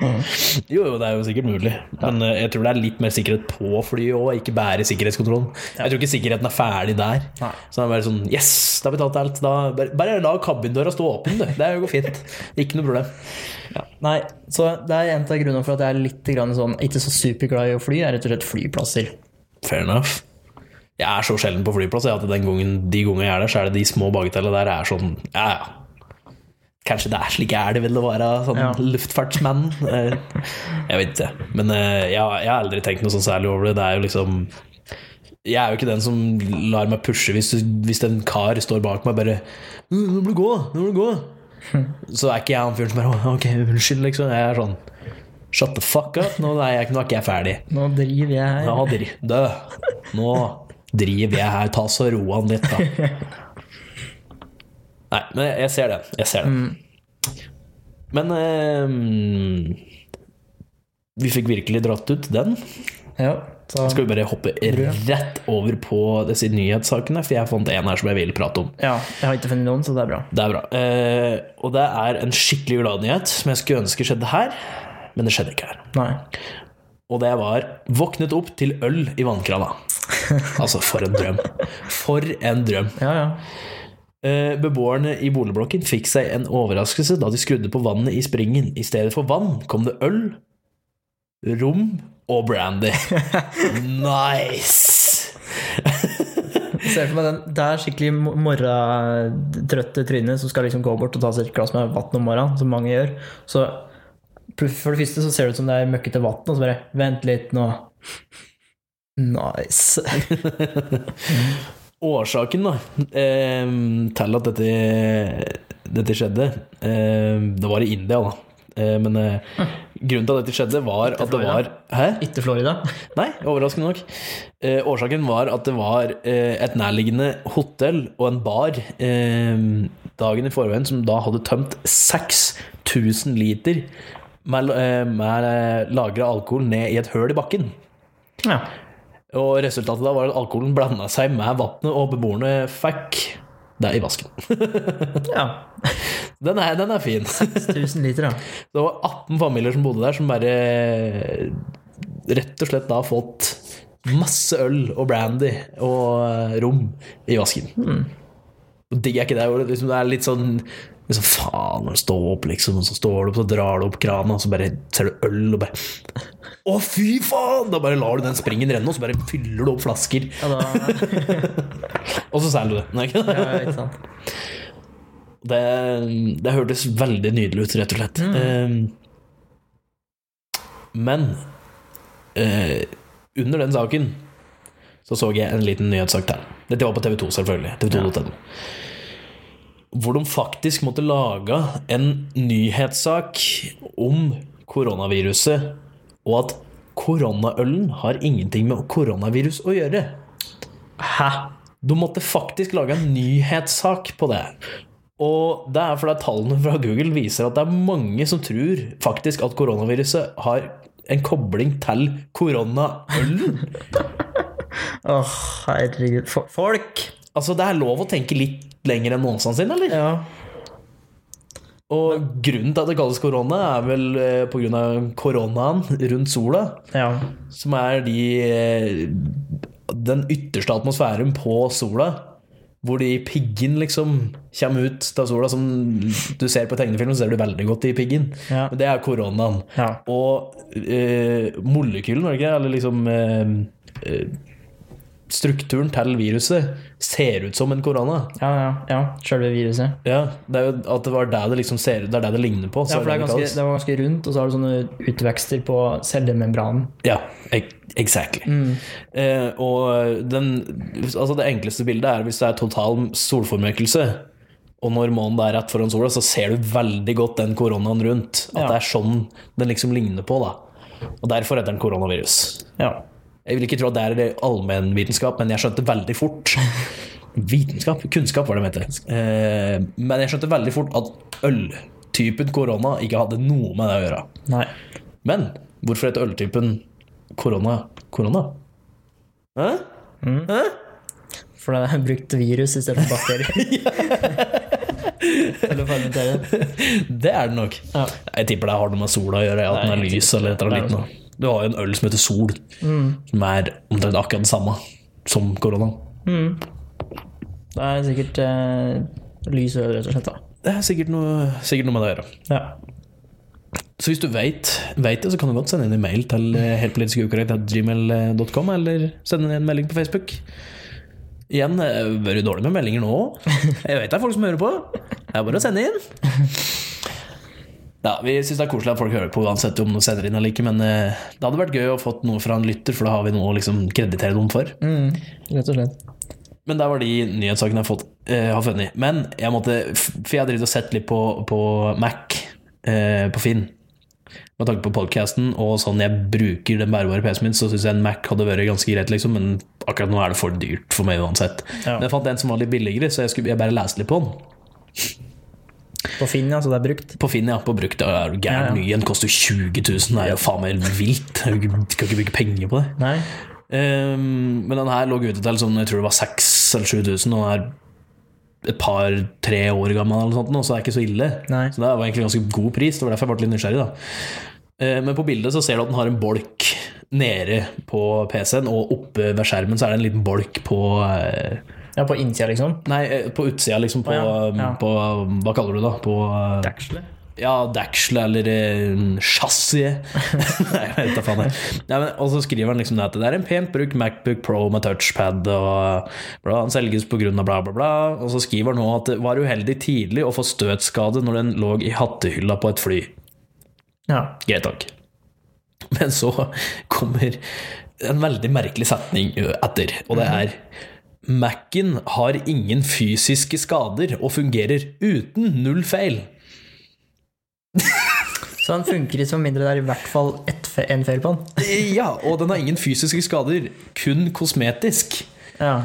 [LAUGHS] Jo, jo, det er jo sikkert mulig. Men eh, jeg tror det er litt mer sikkerhet på flyet òg, ikke bare sikkerhetskontrollen. Jeg tror ikke sikkerheten er ferdig der. Nei. Så det er bare sånn Yes, da har vi tatt alt. Da, bare, bare la kabindøra stå åpen, du. Det går fint. Ikke noe problem. Ja. Nei, så det er en av grunnene for at jeg er litt grann sånn, ikke så superglad i å fly, er rett og slett flyplasser. Fair enough. Jeg er så sjelden på flyplass at den gangen, de gangene jeg er der, så er det de små bagatellene der er sånn Ja, ja. Kanskje det er slik er det vil å være sånn Ja. luftfartsmann. Eh, Jeg vet ikke. Men eh, jeg, jeg har aldri tenkt noe sånn særlig over det. Det er jo liksom Jeg er jo ikke den som lar meg pushe hvis, hvis en kar står bak meg bare «Mm, 'Nå må du gå, nå må du gå'. Så er ikke jeg han fyren som bare «Å, 'Ok, unnskyld', liksom. Jeg er sånn Shut the fuck up. Nå er, jeg, nå er ikke jeg ferdig. Nå driver jeg her. Nå driver jeg her. Ta så roan litt, da. [LAUGHS] Nei, men jeg ser den. Jeg ser den. Men eh, vi fikk virkelig dratt ut den. Ja, så, Skal vi bare hoppe rett over på disse nyhetssakene, for jeg fant en her som jeg vil prate om. ja, jeg har ikke funnet noen, så det er bra. Det er bra. Eh, og det er en skikkelig gladnyhet som jeg skulle ønske skjedde her, men det skjedde ikke her. Nei. Og det var våknet opp til øl i vannkrana. [LAUGHS] Altså, for en drøm. For en drøm. Ja, ja. Eh, Beboerne i boligblokken fikk seg en overraskelse da de skrudde på vannet i springen. I stedet for vann kom det øl, rom og brandy. [LAUGHS] Nice! Ser for meg den, Det er skikkelig mo- morgentrøtte trynet som skal liksom gå bort og ta seg et glass med vann om morgenen, som mange gjør. Så for det første så ser det ut som det er møkkete vann, og så bare Vent litt nå. Nice. [LAUGHS] Årsaken da, eh, til at dette, dette skjedde eh, Det var i India, da. Eh, men eh, grunnen til at dette skjedde, var at det var Hæ? Ikke Florida. [LAUGHS] Nei, overraskende nok. Eh, årsaken var at det var eh, et nærliggende hotell og en bar dagen i forveien som da hadde tømt 6000 liter med, med lagra alkohol ned i et høl i bakken. Ja. Og resultatet da var at alkoholen blanda seg med vannet, og beboerne fikk det i vasken. [LAUGHS] ja. Den er, den er fin. 6000 liter, ja. [LAUGHS] Det var 18 familier som bodde der, som bare rett og slett da har fått masse øl og brandy og eh, rom i vasken. Og digger ikke det. Liksom, det er litt sånn liksom, Faen, står opp, liksom, og så står du opp, så drar du opp krana, og så bare ser du øl, og bare Å, fy faen! Da bare lar du den springen renne, og så bare fyller du opp flasker, ja [LAUGHS] og så selger du det. Nei, ikke ja, sant. Det, det hørtes veldig nydelig ut, rett og slett. Eh, men eh, under den saken så så jeg en liten nyhetssak til. Dette var på TV2, selvfølgelig. TV2.no. Hvor de faktisk måtte lage en nyhetssak om koronaviruset, og at koronaølen har ingenting med koronavirus å gjøre. Hæ? De måtte faktisk lage en nyhetssak på det. Og det er fordi tallene fra Google viser at det er mange som tror faktisk at koronaviruset har en kobling til koronaølen. [LAUGHS] Åh, herregud. Folk! Altså, det er lov å tenke litt lenger enn noensinne, eller? Ja. Og grunnen til at det kalles korona, er vel pga. på grunn av koronaen rundt sola, ja. som er de eh, Den ytterste atmosfæren på sola. Hvor de piggen liksom kommer ut av sola. Som du ser på tegnefilm, så ser du veldig godt i piggen. Ja. Det er koronaen. Ja. Og eh, molekylen, var det ikke? Eller liksom eh, eh, Strukturen til viruset ser ut som en korona. Ja, ja, ja. Sjølve viruset. Ja, det er jo at det var det det liksom ser Det er det det ligner på. Ja, for det, ganske, det var ganske rundt, og så har du sånne utvekster på cellemembranen. Ja, exactly. Mm. Eh, og den, altså det enkleste bildet er hvis det er total solformørkelse, og når månen er rett foran sola, så ser du veldig godt den koronaen rundt. At Ja. det er sånn den liksom ligner på. da. Og derfor heter den koronavirus. Ja. Jeg vil ikke tro at det er allmennvitenskap, men jeg skjønte veldig fort [LAUGHS] Vitenskap? Kunnskap var det jeg mente. Eh, men jeg skjønte veldig fort at øltypen korona ikke hadde noe med det å gjøre. Nei. Men hvorfor heter øltypen korona korona? Hæ? Hæ? For det er brukt virus i stedet for bakterier. [LAUGHS] Det er det nok. Ja. Jeg tipper det har noe med sola å gjøre. At den er lys eller et eller annet. Du har jo en øl som heter Sol, som er omtrent akkurat det samme som korona. Det er sikkert eh, lys øl, rett og slett. da. Det er sikkert noe, sikkert noe med det å gjøre. Ja. Så hvis du vet, vet det, så kan du godt sende inn en mail til heltpolitiskeukorrekt.gmail.com, heltpolitiskukorrekt.gmail.com, eller sende inn en melding på Facebook. Igjen, jeg har vært dårlig med meldinger nå òg. [LAUGHS] Jeg vet det er folk som hører på. Det er bare å sende inn. Ja, Vi syns det er koselig at folk hører på uansett om noe sender inn eller ikke, men eh, det hadde vært gøy å fått noe fra en lytter, for da har vi noe å liksom kreditere dem for. Mm, rett og slett. Men det var de nyhetssakene jeg har, fått, eh, har funnet. Men jeg måtte For jeg har drevet og sett litt på, på Mac, eh, på Finn. Med tanke på podcasten og sånn jeg bruker den bærebare PC-en min, så syns jeg en Mac hadde vært ganske greit, liksom. Men akkurat nå er det for dyrt for meg uansett. Ja. Men jeg fant en som var litt billigere, så jeg, skulle, jeg bare leste litt på den. På Finn, ja, så det er brukt. På Finn, ja. På brukt. Er du gæren. Ny en koster 20 000. Det er jo faen meg helt vilt. Du kan ikke bruke penger på det. Nei. Um, men den her lå ute til sånn, jeg tror det var 6000 eller 7000, og den er et par-tre år gammel, eller sånt, så det er ikke så ille. Nei. Så det var egentlig ganske god pris. Det var derfor jeg ble litt nysgjerrig. da uh, Men på bildet så ser du at den har en bolk nede på PC-en, og oppe ved skjermen så er det en liten bolk på eh, Ja, på innsida, liksom. Nei, eh, på utsida, liksom. På, Å, ja. Ja. på Hva kaller du det? da? På eh, Dekselet. ja, deksel eller eh, chassis [LAUGHS] Nei, jeg vet da faen. Nei, men, og så skriver han liksom det at det er en pent brukt Macbook Pro med touchpad, og bla, han selges pga. bla, bla, bla. Og så skriver han nå at det var uheldig tidlig å få støtskade når den lå i hattehylla på et fly. Ja. Greit nok. Men så kommer en veldig merkelig setning etter, og det er Mac-en har ingen fysiske skader og fungerer uten null feil. [LAUGHS] Så den funker som mindre det er i hvert fall en feil på den. Ja, og den har ingen fysiske skader, kun kosmetisk. Ja.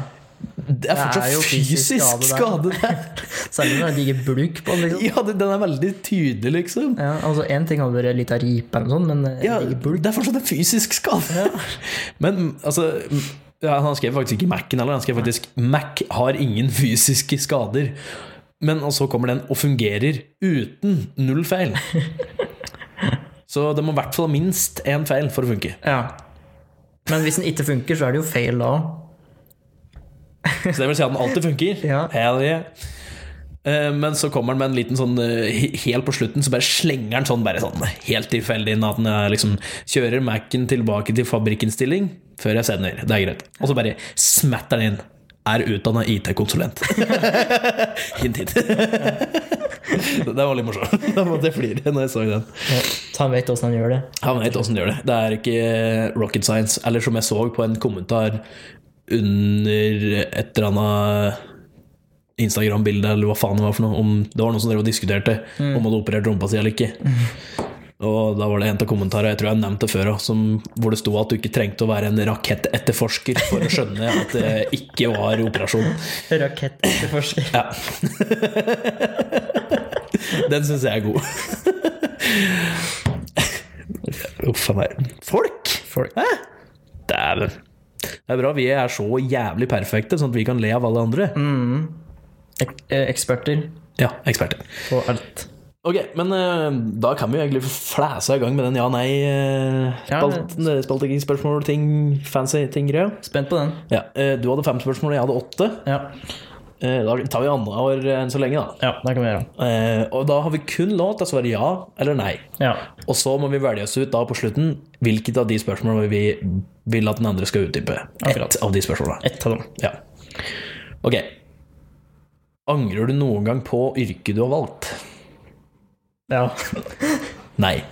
Det er fortsatt jo fysisk fysisk skade der. Selv [LAUGHS] om det er en diger bulk på den. Liksom. Ja, den er veldig tydelig, liksom. Ja, altså Én ting hadde vært litt av ripe, eller noe sånt, men en Ja, bulk det er fortsatt en fysisk skade. [LAUGHS] Men altså ja, Han skrev faktisk ikke Mac-en heller, han skrev faktisk Mac har ingen fysiske skader. Men og så kommer den og fungerer uten null feil. [LAUGHS] Så det må i hvert fall ha minst én feil for å funke. Ja. Men hvis den ikke funker, så er det jo feil da. Så det vil si at den alltid funker. [LAUGHS] Ja. Hell yeah. Eh, Men så kommer den med en liten sånn eh, Helt på slutten så bare slenger den sånn bare sånn helt tilfeldig inn at den er liksom kjører Mac-en tilbake til fabrikkinnstilling før jeg sender. Det er greit. Og så bare smetter den inn. Er utdanna IT-konsulent. [LAUGHS] hint, hint. [LAUGHS] det var litt morsomt. [LAUGHS] Da måtte jeg flire når jeg så den. Så han vet åssen han gjør det. Han vet åssen han gjør det. Det er ikke rocket science. Eller som jeg så på en kommentar under et eller annet Instagram-bilde, eller hva faen det var for noe. Om, det var noen som drev og diskuterte om hadde operert rumpa si eller ikke. Og da var det en av kommentarene, jeg tror jeg nevnte det før hvor det sto at du ikke trengte å være en rakettetterforsker for å skjønne at det ikke var operasjon. Rakettetterforsker. Ja. [LAUGHS] Den syns jeg er god. [LAUGHS] Uff a meg. Folk! Folk. Dæven. Det er bra vi er så jævlig perfekte, sånn at vi kan le av alle andre. Ek eh, eksperter Ja, eksperter. på alt. Ok, men uh, da kan vi jo egentlig flæse i gang med den Ja, ja-nei-spalten. Spalting, spørsmål, ting, fancy ting-greia. Spent på den. Ja, uh, du hadde fem spørsmål, og jeg hadde åtte. Ja, Eh, Da tar vi annenhver enn så lenge, da. ja det kan vi gjøre. Eh, Og da har vi kun lov til å svare ja eller nei. Ja. Og så må vi velge oss ut da på slutten hvilket av de spørsmålene vi vil at den andre skal utdype. Ett av de spørsmålene. Et av dem. Ja. Ok. Angrer du noen gang på yrket du har valgt? Ja. [LAUGHS] Nei.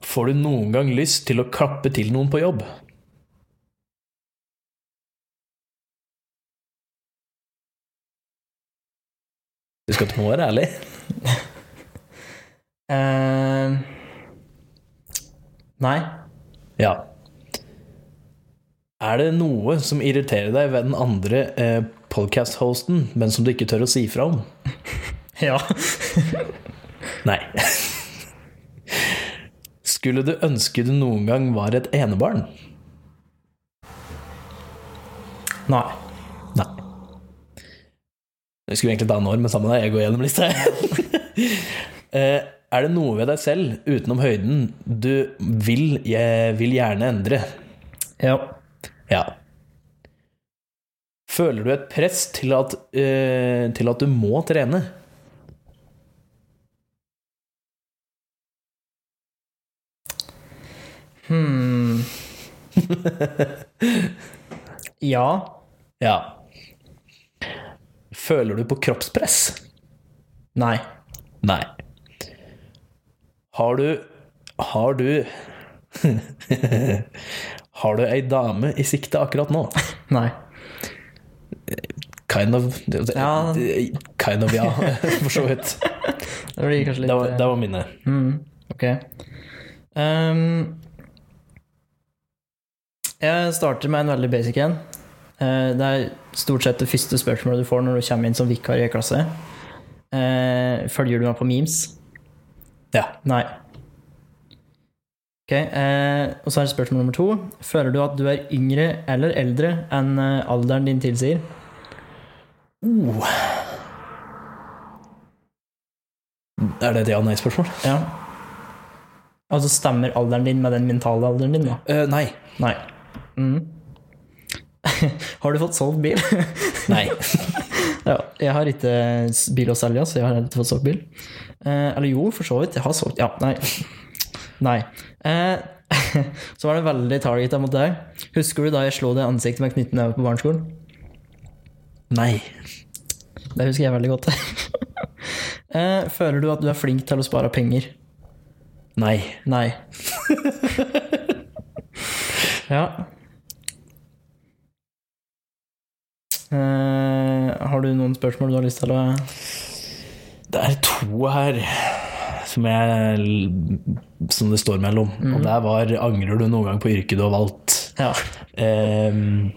Får du noen gang lyst til å klappe til noen på jobb? Du skal ikke være ærlig. uh, [LAUGHS] nei. Ja. Er det noe som irriterer deg ved den andre eh, podcast-hosten, men som du ikke tør å si fra om? [LAUGHS] Ja. [LAUGHS] Nei. Skulle du ønske du noen gang var et enebarn? Nei. Nei. Jeg skulle egentlig ta en år, men sammen med deg, jeg går gjennom lista. [LAUGHS] Eh, er det noe ved deg selv, utenom høyden, du vil, vil gjerne endre? Ja. Ja. Føler du et press til at, uh, til at du må trene? Hmm. [LAUGHS] ja. Ja. Føler du på kroppspress? Nei. Nei. Har du Har du [LAUGHS] Har du ei dame i sikte akkurat nå? [LAUGHS] Nei. Kind of Ja. Kind of, ja, for så vidt. Det blir kanskje litt Det var, det var mine. Mm, ok. Ehm, jeg starter med en veldig basic en. Eh, det er stort sett det første spørsmålet du får når du kommer inn som vikar i en klasse. Eh, følger du meg på memes? Ja. Nei. Ok, eh, Og så er det spørsmål nummer to. Føler du at du er yngre eller eldre enn alderen din tilsier? Uh. Er det et ja-nei-spørsmål? Ja. Altså stemmer alderen din med den mentale alderen din, da? Uh, nei. Nei. Mm. [LAUGHS] Har du fått solgt bil? [LAUGHS] Nei. [LAUGHS] Ja, jeg har ikke bil å selge, så jeg har ikke fått solgt bil. Eh, eller jo, for så vidt. Jeg har solgt Ja, nei. Nei. Eh, så var det veldig targeta mot deg. Husker du da jeg slo deg i ansiktet med knyttneve på barneskolen? Nei. Det husker jeg veldig godt. eh, føler du at du er flink til å spare penger? Nei. Nei. ja. Eh, har du noen spørsmål du har lyst til å Det er to her som, jeg, som det står mellom. Og der var 'Angrer du noen gang på yrket du har valgt?' Ja. Um,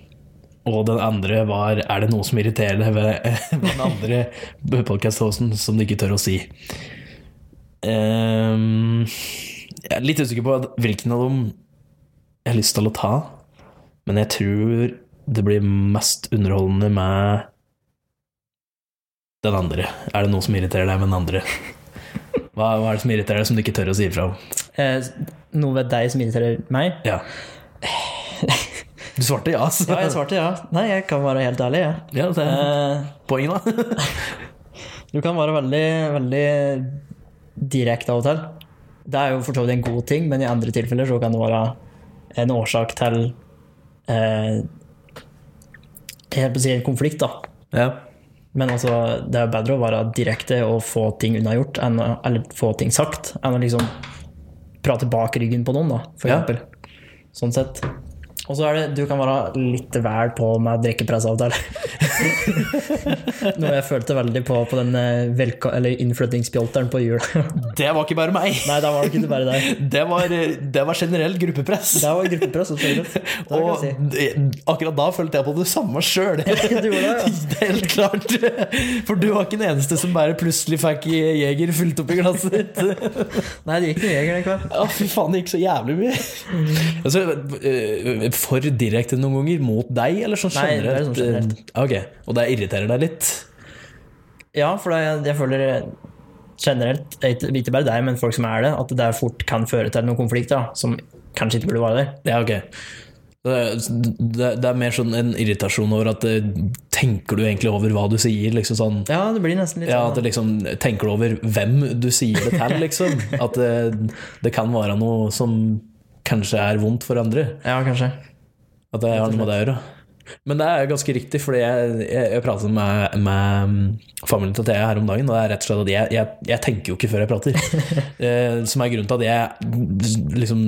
og den andre var 'Er det noe som irriterer deg ved [LAUGHS] den andre podkast-hosten som du ikke tør å si?' Um, jeg er litt usikker på hvilken av dem jeg har lyst til å ta, men jeg tror det blir mest underholdende med den andre. Er det noe som irriterer deg med den andre? [LAUGHS] Hva, hva er det som irriterer deg som du ikke tør å si ifra om? Eh, noe ved deg som irriterer meg? Ja. Du svarte ja, så Ja, jeg svarte ja. Nei, jeg kan være helt ærlig, jeg. Ja, er Eh, poenget, da. [LAUGHS] du kan være veldig, veldig direkte av og til. Det er jo for så vidt en god ting, men i andre tilfeller så kan det være en årsak til eh, Holdt på en konflikt, da. Ja. Men altså, det er bedre å være direkte og få ting unnagjort, eller få ting sagt, enn å liksom prate bak ryggen på noen, da, for Ja. Sånn sett. Og så er det, du kan være litt vel på med drikkepressavtale. [LAUGHS] [LAUGHS] Noe jeg følte veldig på på den eh, innflyttingspjolteren på jul. [LAUGHS] Det var ikke bare meg. Nei, Det var ikke bare deg. [LAUGHS] Det var, det var generelt gruppepress. Det var gruppepress. absolutt. Og si. akkurat da følte jeg på det samme sjøl. Ja. Helt klart. For du var ikke den eneste som bare plutselig fikk Jeger fylt opp i glasset ditt. Nei, det gikk noe jeger den kvelden. Ja, fy faen, det gikk så jævlig mye. Altså, øh, for direkte noen ganger mot deg, eller sånn generelt? Nei, det er sånn generelt. Ok, Og det irriterer deg litt? Ja, for det, jeg føler generelt, ikke bare deg, men folk som er det, at det der fort kan føre til noen konflikter som kanskje ikke burde være der. Ja, ok. Det, det, det er mer sånn en irritasjon over at øh, Tenker du egentlig over hva du sier? Liksom sånn Ja, det blir nesten litt Ja, at sånn. det liksom Tenker du over hvem du sier det til, liksom? [LAUGHS] At det, det kan være noe som kanskje er vondt for andre. Ja, kanskje. At det har noe med det å gjøre. Men det er ganske riktig, fordi jeg, jeg, jeg pratet med, med familien til Thea her om dagen, og det er rett og slett at jeg, jeg, jeg tenker jo ikke før jeg prater. [LAUGHS] eh, som er grunnen til at jeg liksom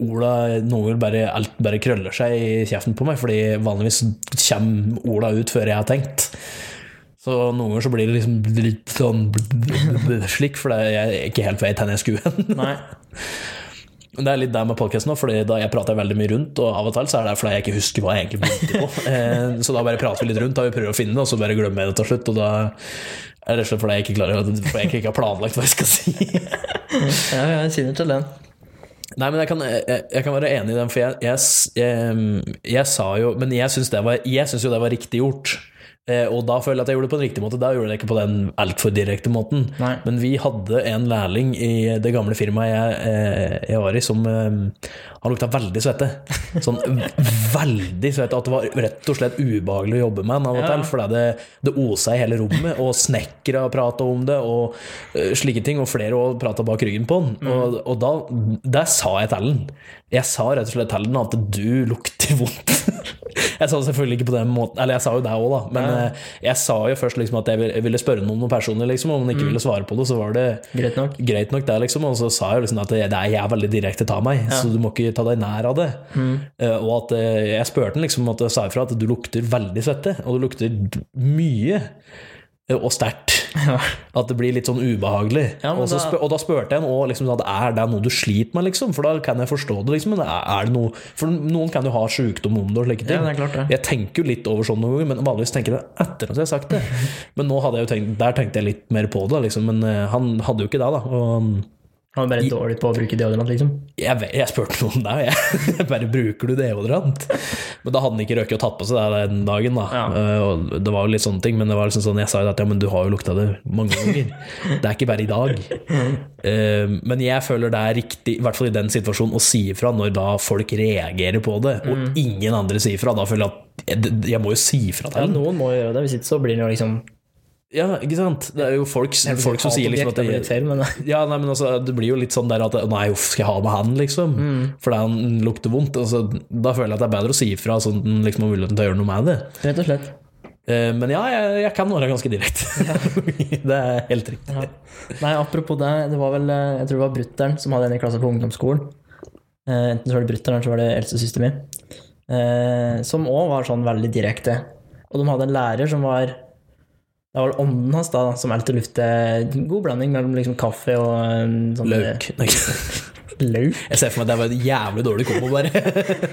Ola noen ganger bare, alt bare krøller seg i kjeften på meg, fordi vanligvis kommer Ola ut før jeg har tenkt. Så noen ganger så blir det liksom litt sånn [LAUGHS] slik, for jeg er ikke helt vet hvor jeg skulle hen. [LAUGHS] Det er litt der med podkasten Fordi da jeg prater veldig mye rundt, og av og til så er det fordi jeg ikke husker hva jeg egentlig begynte på. [LAUGHS] Eh, så da bare prater vi litt rundt, da vi prøver å finne det, og så bare glemmer jeg det til slutt. Og da er det rett og slett fordi jeg ikke klarer For jeg ikke har planlagt hva jeg skal si. [LAUGHS] Ja, jeg kjenner til den. Nei, men jeg kan, jeg, jeg kan være enig i den, for jeg, jeg, jeg, jeg sa jo Men jeg syns jo det var riktig gjort. Eh, og da føler jeg at jeg gjorde det på en riktig måte. Da gjorde jeg det ikke på den altfor direkte måten. Nei. Men vi hadde en lærling i det gamle firmaet jeg, eh, jeg var i, som eh, Han lukta veldig svette. Sånn [LAUGHS] veldig svette. At det var rett og slett ubehagelig å jobbe med han av og til. For det, det osa i hele rommet, og snekkere prata om det, og slike ting. Og flere òg prata bak ryggen på han. Og, og da Der sa jeg til han. Jeg sa rett og slett til at du lukter vondt. [LAUGHS] Jeg sa det selvfølgelig ikke på den måten, eller jeg sa jo det òg, da. Men Ja. eh, jeg sa jo først liksom at jeg ville, jeg ville spørre noen noen personer, liksom. Om han ikke ville svare på det, så var det Greit nok. greit nok, det, liksom. Og så sa jeg liksom at det, det er, jeg er veldig direkte ta meg, så du må ikke ta deg nær av det. Mm. og at eh, jeg spurte han liksom at jeg sa ifra at du lukter veldig svette, og du lukter mye. eh, Og sterkt. [LAUGHS] At det blir litt sånn ubehagelig. Ja, og, så da- og da spurte jeg ham liksom, at er det noe du sliter med, liksom? For da kan jeg forstå det. Liksom, men er, det noe For noen kan jo ha sykdom om det og slike ting. Ja, det klart ja. Jeg tenker jo litt over sånn noen ganger, men vanligvis tenker jeg det etter at jeg har sagt det. [LAUGHS] Men nå hadde jeg jo tenkt, der tenkte jeg litt mer på det, liksom. Men eh, han hadde jo ikke det, da. Og Han er bare dårlig på å bruke deodorant, liksom. jeg, jeg spurte noen der, jeg. [LAUGHS] bare bruker du deodorant? Men da hadde han ikke røket og tatt på seg det den dagen, da. Ja. Eh, Og det var jo litt sånne ting, men det var liksom sånn, jeg sa jo at ja, men du har jo lukta det mange ganger. Det er ikke bare i dag. Eh, Men jeg føler det er riktig, i hvert fall i den situasjonen, å si ifra når da folk reagerer på det, og ingen andre sier ifra. Da føler jeg at jeg, jeg må jo si fra Ja, dem. Ja, noen må jo gjøre det, hvis ikke så blir det jo liksom Ja, ikke sant? Det er jo folk, folk som sier liksom at det feil, men ja, nei, men altså, det blir jo litt sånn der at Nei, uff, skal jeg ha med han, liksom? Mm. Fordi han lukter vondt. Altså, da føler jeg at det er bedre å si ifra, sånn at liksom har muligheten til å gjøre noe med det. rett og slett. Eh, Men ja, jeg, jeg kan være ganske direkte. [LAUGHS] det er helt riktig. Ja. Nei, apropos det, det var vel eh, Jeg tror det var brutter'n som hadde en i klassen på ungdomsskolen. Eh, Enten så var det brutter'n, eller så var det eldstesøsteren min. Som òg var sånn veldig direkte. Og de hadde en lærer som var Det var vel ånden hans da, som alltid lufte god blanding mellom liksom kaffe og sånn Løk. [LAUGHS] Løk? Jeg ser for meg at det var en jævlig dårlig kombo, bare.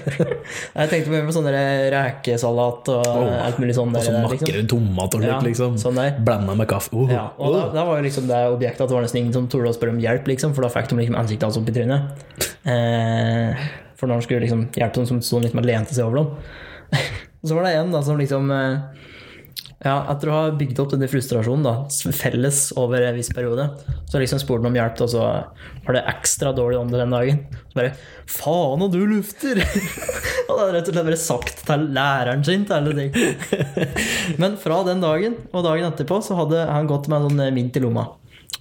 [LAUGHS] Jeg tenkte mer på sånn rekesalat og alt mulig sånn Og så makre makrell, tomat og Ja, liksom. sånn. Blanda med kaffe. Oh. Ja, og da, da var jo liksom det objektet at det var nesten ingen som torde å spørre om hjelp, liksom, for da fikk de liksom ansiktet hans opp i trynet. Eh, for når han skulle liksom hjelpe dem, som sto litt med lente seg over dem. [LAUGHS] så var det en da som liksom eh, Ja, etter å ha bygd opp denne frustrasjonen da, felles over en viss periode, så liksom spurte han om hjelp, og så var det ekstra dårlig ånde den dagen. Så bare Faen, og du lufter! [LAUGHS] og da hadde rett og slett bare sagt til læreren sin til alle ting. [LAUGHS] Men fra den dagen og dagen etterpå så hadde han gått med en sånn mynt i lomma.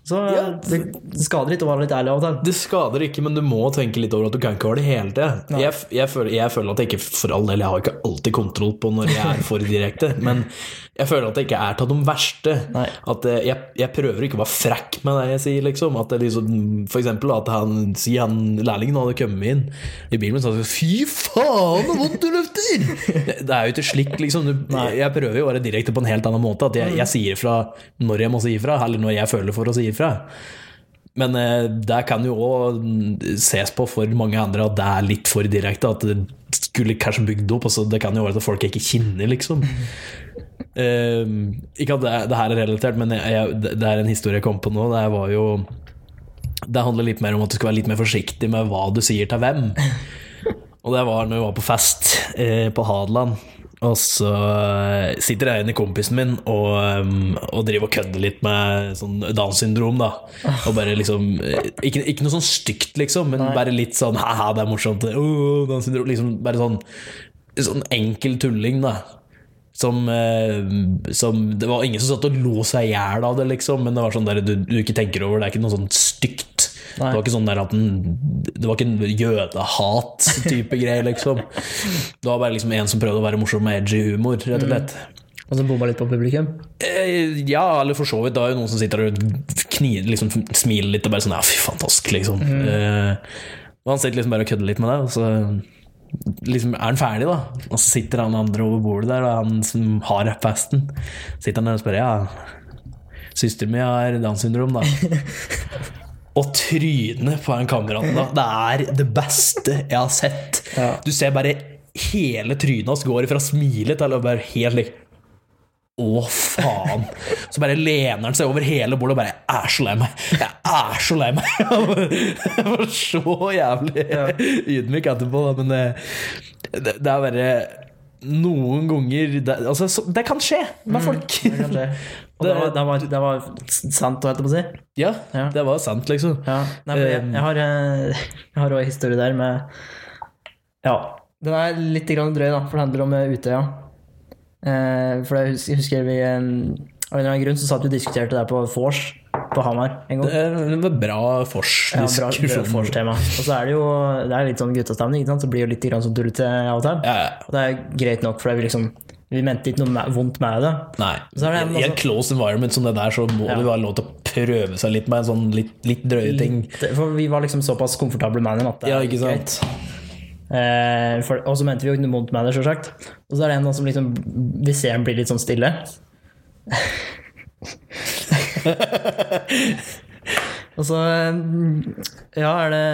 Så Ja. det skader ikke å være litt ærlig av og til. Det skader ikke, men du må tenke litt over at du kan ikke være det hele tida. Jeg, jeg, jeg føler at jeg ikke for all del Jeg har ikke alltid kontroll på når jeg er for direkte, men jeg føler at jeg ikke er av de verste. Nei. At eh, jeg, jeg prøver ikke å være frekk med det jeg sier, liksom. At det liksom For eksempel at han sier han lærlingen hadde kommet inn i bilen min og sagt Fy faen, så vondt du lufter! Det det er jo ikke slik, liksom. Du, jeg prøver jo å være direkte på en helt annen måte. At jeg, jeg sier ifra når jeg må si ifra, eller når jeg føler for å si ifra. Men eh, det kan jo òg ses på for mange andre at det er litt for direkte. At det skulle kanskje bygd opp. Altså, det kan jo være at folk ikke kjenner, liksom. Eh, ikke at det, det her er relatert, men jeg, jeg, det er en historie jeg kom på nå. Det var jo Det handler litt mer om at du skal være litt mer forsiktig med hva du sier til hvem. [LAUGHS] Og det var når vi var på fest eh, på Hadeland. Og så eh, sitter jeg inne i kompisen min og, um, og driver og kødder litt med sånn Downs syndrom, da. Og bare liksom eh, Ikke, ikke noe sånn stygt, liksom, men bare litt sånn ha-ha, det er morsomt. Oh, Downs syndrom. Liksom bare sånn, sånn enkel tulling, da. Som, eh, som Det var ingen som satt og lo seg i hjel av det, liksom, men det var sånn der du, du ikke tenker over. Det er ikke noe sånn stygt. Nei. Det var ikke sånn der at den, Det var ikke en jødehat-type greie, liksom. Det var bare liksom en som prøvde å være morsom med edgy humor, rett og slett. Og som bomma litt på publikum. Eh, Ja, eller for så vidt. Da er jo noen som sitter og knir, liksom, smiler litt og bare sånn Ja, fy fantastisk, liksom. Eh, og han sitter liksom bare og kødder litt med det, og så liksom er han ferdig, da. Og så sitter han andre over bordet der, og han som har rappfesten, sitter han der og spør Ja, søsteren min har Downs syndrom, da. [LAUGHS] Og trynet på den kameraten da, det er det beste jeg har sett. Ja. Du ser bare hele trynet hans går fra smile til å være helt lik Å, faen. Så bare lener han seg over hele bordet og bare Jeg er så lei meg. Jeg er så lei meg. [LAUGHS] Jeg var så jævlig ydmyk etterpå, men det, det, det er bare noen ganger det, altså, så, det kan skje med folk. Det kan skje. [LAUGHS] Det, var, det, var, det var sant, holdt jeg på å si. Ja, Ja. det var sant, liksom. Ja. Nei, jeg, jeg har eh, Jeg har også en historie der med Ja. Den er litt grann drøy, da, for det handler om eh, Utøya. Eh, for jeg husker, vi eh, Av en eller annen grunn så satt vi og diskuterte det på vors på Hamar en gang. Det var bra Ja, bra, bra. Og så er det jo det er litt sånn guttastemning, ikke sant? så blir det jo litt grann sånn tullete av og til. ja, ja. Og det er greit nok, for vi liksom Vi mente ikke noe vondt med det. Nei. Er det I en close environment som det der, så må Ja. det være lov til å prøve seg litt med en sånn litt, litt drøye ting. Litt, For vi var liksom såpass komfortable med den at det Ja, ikke ikke greit. Eh, og så mente vi jo ikke noe vondt med det, sjølsagt. Og så er det en som liksom Vi ser han blir litt sånn stille. [LAUGHS] og så eh, Ja, er det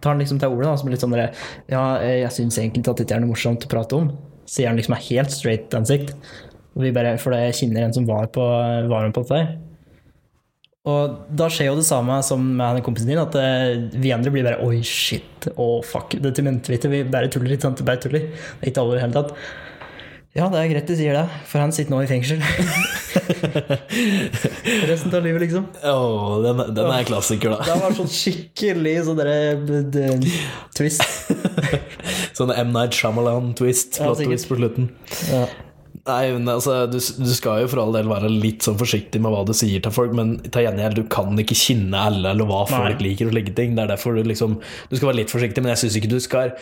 Tar han liksom til ordet, da, som litt sånn derre Ja, eh, jeg syns egentlig at dette er noe morsomt å prate om. Sier han liksom med helt straight ansikt. Og vi bare, For jeg kjenner en som var på var på dette her. Og da skjer jo det samme som med han kompisen din, at eh, vi andre blir bare Oi, shit, å fuck, dette mente vi ikke, vi bare tuller litt, sant, bare tuller. Det er ikke alvor i det hele tatt. Ja, det er greit du sier det, for han sitter nå i fengsel. [LAUGHS] Resten av livet, liksom. Åh, den, den er klassiker, da. Det var sånn skikkelig sånn derre twist. [LAUGHS] Sånn M. Night Shyamalan-twist. Ja, plot sikkert. twist på slutten. Ja. Nei, men altså, du, du skal jo for all del være litt sånn forsiktig med hva du sier til folk, men ta gjengjeld, du kan ikke kjenne alle eller hva folk Nei. liker og slike ting. Det er derfor du liksom Du skal være litt forsiktig, men jeg syns ikke du skal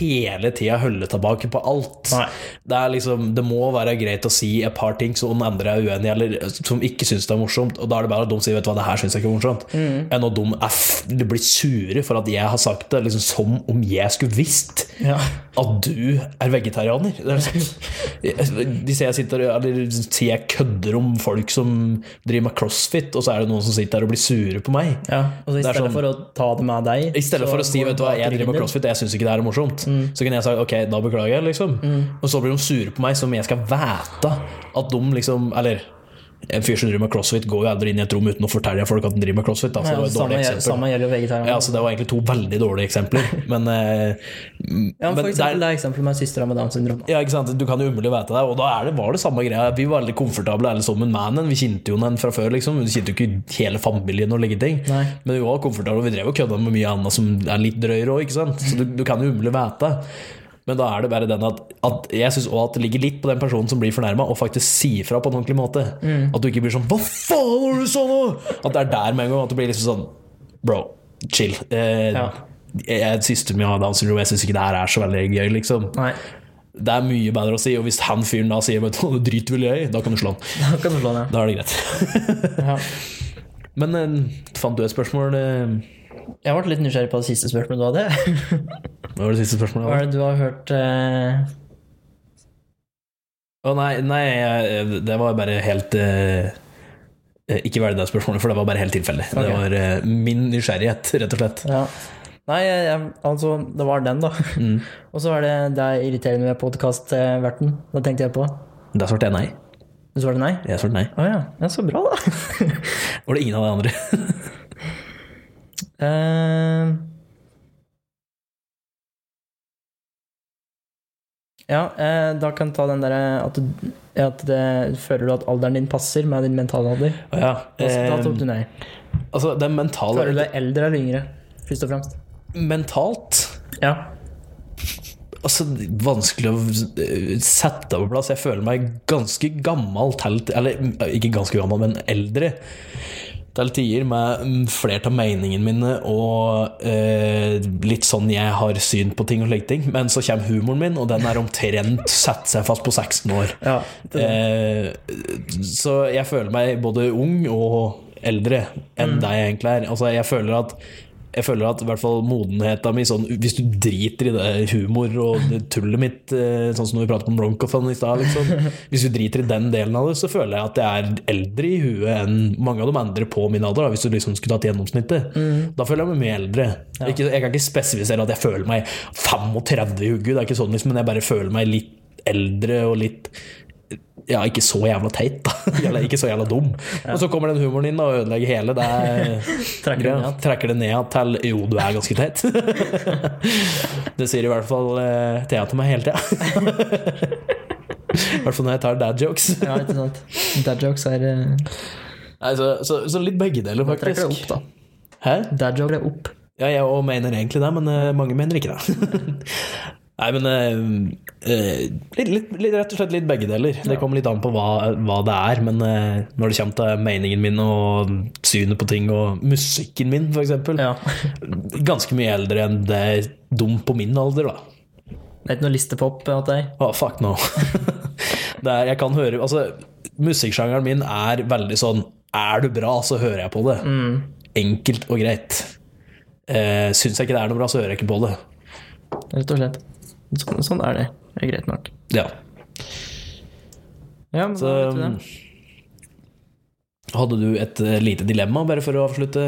hele tida holde tilbake på alt. Nei. Det er liksom Det må være greit å si et par ting som andre er uenig i, eller som ikke syns det er morsomt, og da er det bare at de sier 'vet du hva, det her syns jeg ikke er morsomt', Mm. enn at de er de blir sure for at jeg har sagt det, liksom som om jeg skulle visst Ja. at du er vegetarianer. Det er sånn- [LAUGHS] De ser jeg sitter Eller sier jeg kødder om folk som driver med crossfit, og så er det noen som sitter der og blir sure på meg. ja. Og så i er stedet sånn- for å ta det med deg I stedet for å si vet du hva, jeg driver med crossfit, og jeg syns ikke det er morsomt, Mm. så kunne jeg sagt ok, da beklager jeg, liksom. Og så blir de sure på meg som jeg skal vite at de liksom Eller en fyr som driver med crossfit, går jo aldri inn i et rom uten å fortelle folk at han driver med crossfit. Da, så Ja, det et samme, eksempel. samme gjelder jo vegetarianere. Ja, så Det var egentlig to veldig dårlige eksempler. [LAUGHS] Men, eh, Ja, men for det er- eksempelet med søstera med Downs syndrom. Ja, ikke sant? Du kan jo umulig vite det. Og da det, var det samme greia. Vi var veldig komfortable alle sammen med henne. Vi kjente jo den fra før, liksom. Vi kjente jo ikke hele familien og legge ting. Nei. Men vi var komfortable, og vi drev og kødda med mye annet som er litt drøyere òg, ikke sant. Så du, du kan jo umulig vite. Men da er det bare den at, at jeg syns òg at det ligger litt på den personen som blir fornærma, og faktisk sier fra på en ordentlig måte. Mm. At du ikke blir sånn 'Hva faen var det du sa nå?' At det er der med en gang. At du blir liksom sånn Bro, chill. Eh, Ja. Jeg søster min har Downs syndrom, jeg syns ikke det her er så veldig gøy, liksom. Nei. Det er mye bedre å si, og hvis han fyren da sier vet du, hva, det driter jeg i, da kan du slå han. Da kan du slå ned. Da er det greit. [LAUGHS] Ja. Men eh, fant du et spørsmål? eh, Jeg ble litt nysgjerrig på det siste spørsmålet du hadde. [LAUGHS] Hva var det siste spørsmålet? Hva er det du har hørt eh, Å nei, nei, det var bare helt eh, eh, Ikke velg det spørsmålet, for det var bare helt tilfeldig. Okay. Det var eh, min nysgjerrighet, rett og slett. Ja. Nei, jeg, altså, det var den, da. Mm. [LAUGHS] Og så var det det irriterende med podkastverten. Da tenkte jeg på. Da svarte jeg nei. Du svarte nei. Jeg svarte nei. Å ja. ja. Så bra, da. [LAUGHS] Var det ingen av de andre? [LAUGHS] Eh, ja, eh, da kan ta den derre at, du- at det, Føler du at alderen din passer med din mentale alder? Å ja. Da, da eh, tok du nei. altså, det mentale Føler du deg eldre eller yngre, først og fremst? Mentalt Ja. Altså, vanskelig å eh, sette på plass. Jeg føler meg ganske gammel til Eller eh, ikke ganske gammel, men eldre til tider med flert flere av meningene mine og eh, litt sånn jeg har syn på ting og slike ting. Men så kommer humoren min, og den er omtrent satt seg fast på 16 år. ja. Eh, så jeg føler meg både ung og eldre enn mm. deg egentlig er. Altså, jeg føler at jeg føler at i hvert fall modenheten min sånn, Hvis du driter i det humor og det tullet mitt, eh, sånn som når vi pratet om Broncothon i stad liksom, [LAUGHS] Hvis du driter i den delen av det, så føler jeg at jeg er eldre i huet enn mange av de andre på min alder. Da, hvis du liksom skulle tatt gjennomsnittet. Da føler jeg meg mye eldre. Ikke, jeg kan ikke spesifisere at jeg føler meg 35 i hugget, det er ikke sånn liksom, men jeg bare føler meg litt eldre og litt ja, ikke så jævla teit, da. [LAUGHS] Eller ikke så jævla dum. Og så kommer den humoren inn og ødelegger hele. Det er, [LAUGHS] Trekker det ned. trekker det ned til jo, du er ganske teit. [LAUGHS] det sier i hvert fall uh, Thea til meg hele tida. I hvert fall når jeg tar dad jokes. ja, ikke sant. Dad jokes er uh... Nei, så, så, så litt begge deler, Da trekker det faktisk. opp, da. Hæ? Dad joke er opp. Ja, jeg òg mener egentlig det, men uh, mange mener ikke det. Nei, men eh, eh, litt, litt, litt, rett og slett litt begge deler. Det kommer litt an på hva, hva det er. Men eh, når det kommer til meningen min og synet på ting, og musikken min, f.eks. Ja. [LAUGHS] Ganske mye eldre enn det er dum på min alder, da. Det er ikke noe listepop hos deg? Å, fuck no. [LAUGHS] det er, jeg kan høre Altså, musikksjangeren min er veldig sånn Er du bra, så hører jeg på det. Enkelt og greit. Eh, syns jeg ikke det er noe bra, så hører jeg ikke på det. Rett og slett. Sånn, sånn er det. Det er greit nok. Ja. Ja, men Så, du det. hadde du et eh, lite dilemma, bare for å avslutte?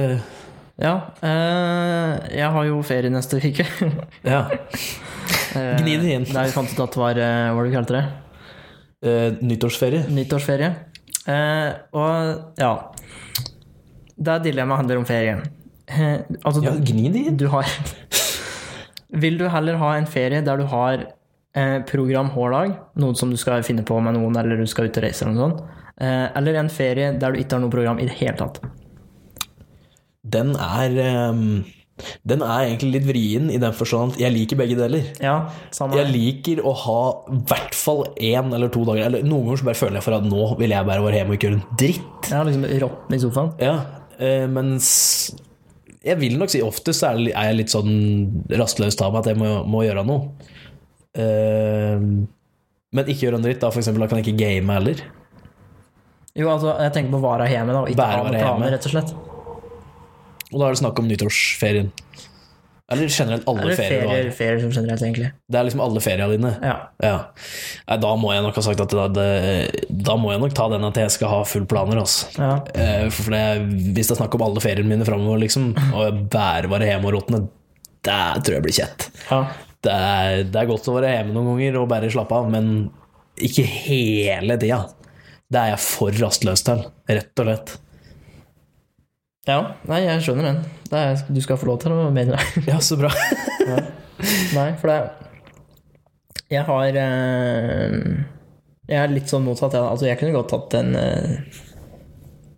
Ja, eh, jeg har jo ferie neste uke. Ja. [LAUGHS] Eh, Gni det inn. Der vi fant ut at det var eh, Hva du kalte det? Eh, nyttårsferie? Nyttårsferie. Eh, og ja Det dilemmaet handler om ferie. Eh, altså, Ja, gni det inn. du har Vil du heller ha en ferie der du har eh, program hver dag, noe som du skal finne på med noen, eller du skal ut og reise eller noe sånt. Eh, eller en ferie der du ikke har noe program i det hele tatt. Den er um Den er egentlig litt vrien i den forstand at jeg liker begge deler. Ja, samme Jeg liker å ha i hvert fall én eller to dager Eller noen ganger så bare føler jeg for at nå vil jeg bare være hjemme og ikke gjøre en dritt. Ja, liksom råtne i sofaen. Ja, eh, mens jeg vil nok si oftest er jeg litt sånn rastløs av meg at jeg må, må gjøre noe. Uh, men ikke gjøre en dritt, da. For eksempel, da kan jeg ikke game heller. Jo, altså, jeg tenker på være hjemme, da, og ikke Bare ha noen planer, rett og slett. Og da er det snakk om nyttårsferien. Eller generelt alle Eller ferier ferier, ferier som generelt, egentlig. Det er liksom alle feriene dine. Ja. Ja. Nei, da må jeg nok ha sagt at da, det, da må jeg nok ta den at jeg skal ha full planer, altså. ja. Eh, For det, hvis det er snakk om alle feriene mine framover, liksom, og bare være hjemme og råtne, det tror jeg blir kjett. ja. Det er, det er godt å være hjemme noen ganger og bare slappe av, men ikke hele tida. Det er jeg for rastløs til, rett og slett. Ja, nei, jeg skjønner den. Det er, du skal få lov til å mene det. Ja, så bra. [LAUGHS] Nei, for det Jeg har eh, Jeg er litt sånn motsatt. Jeg, altså, jeg kunne godt tatt en eh,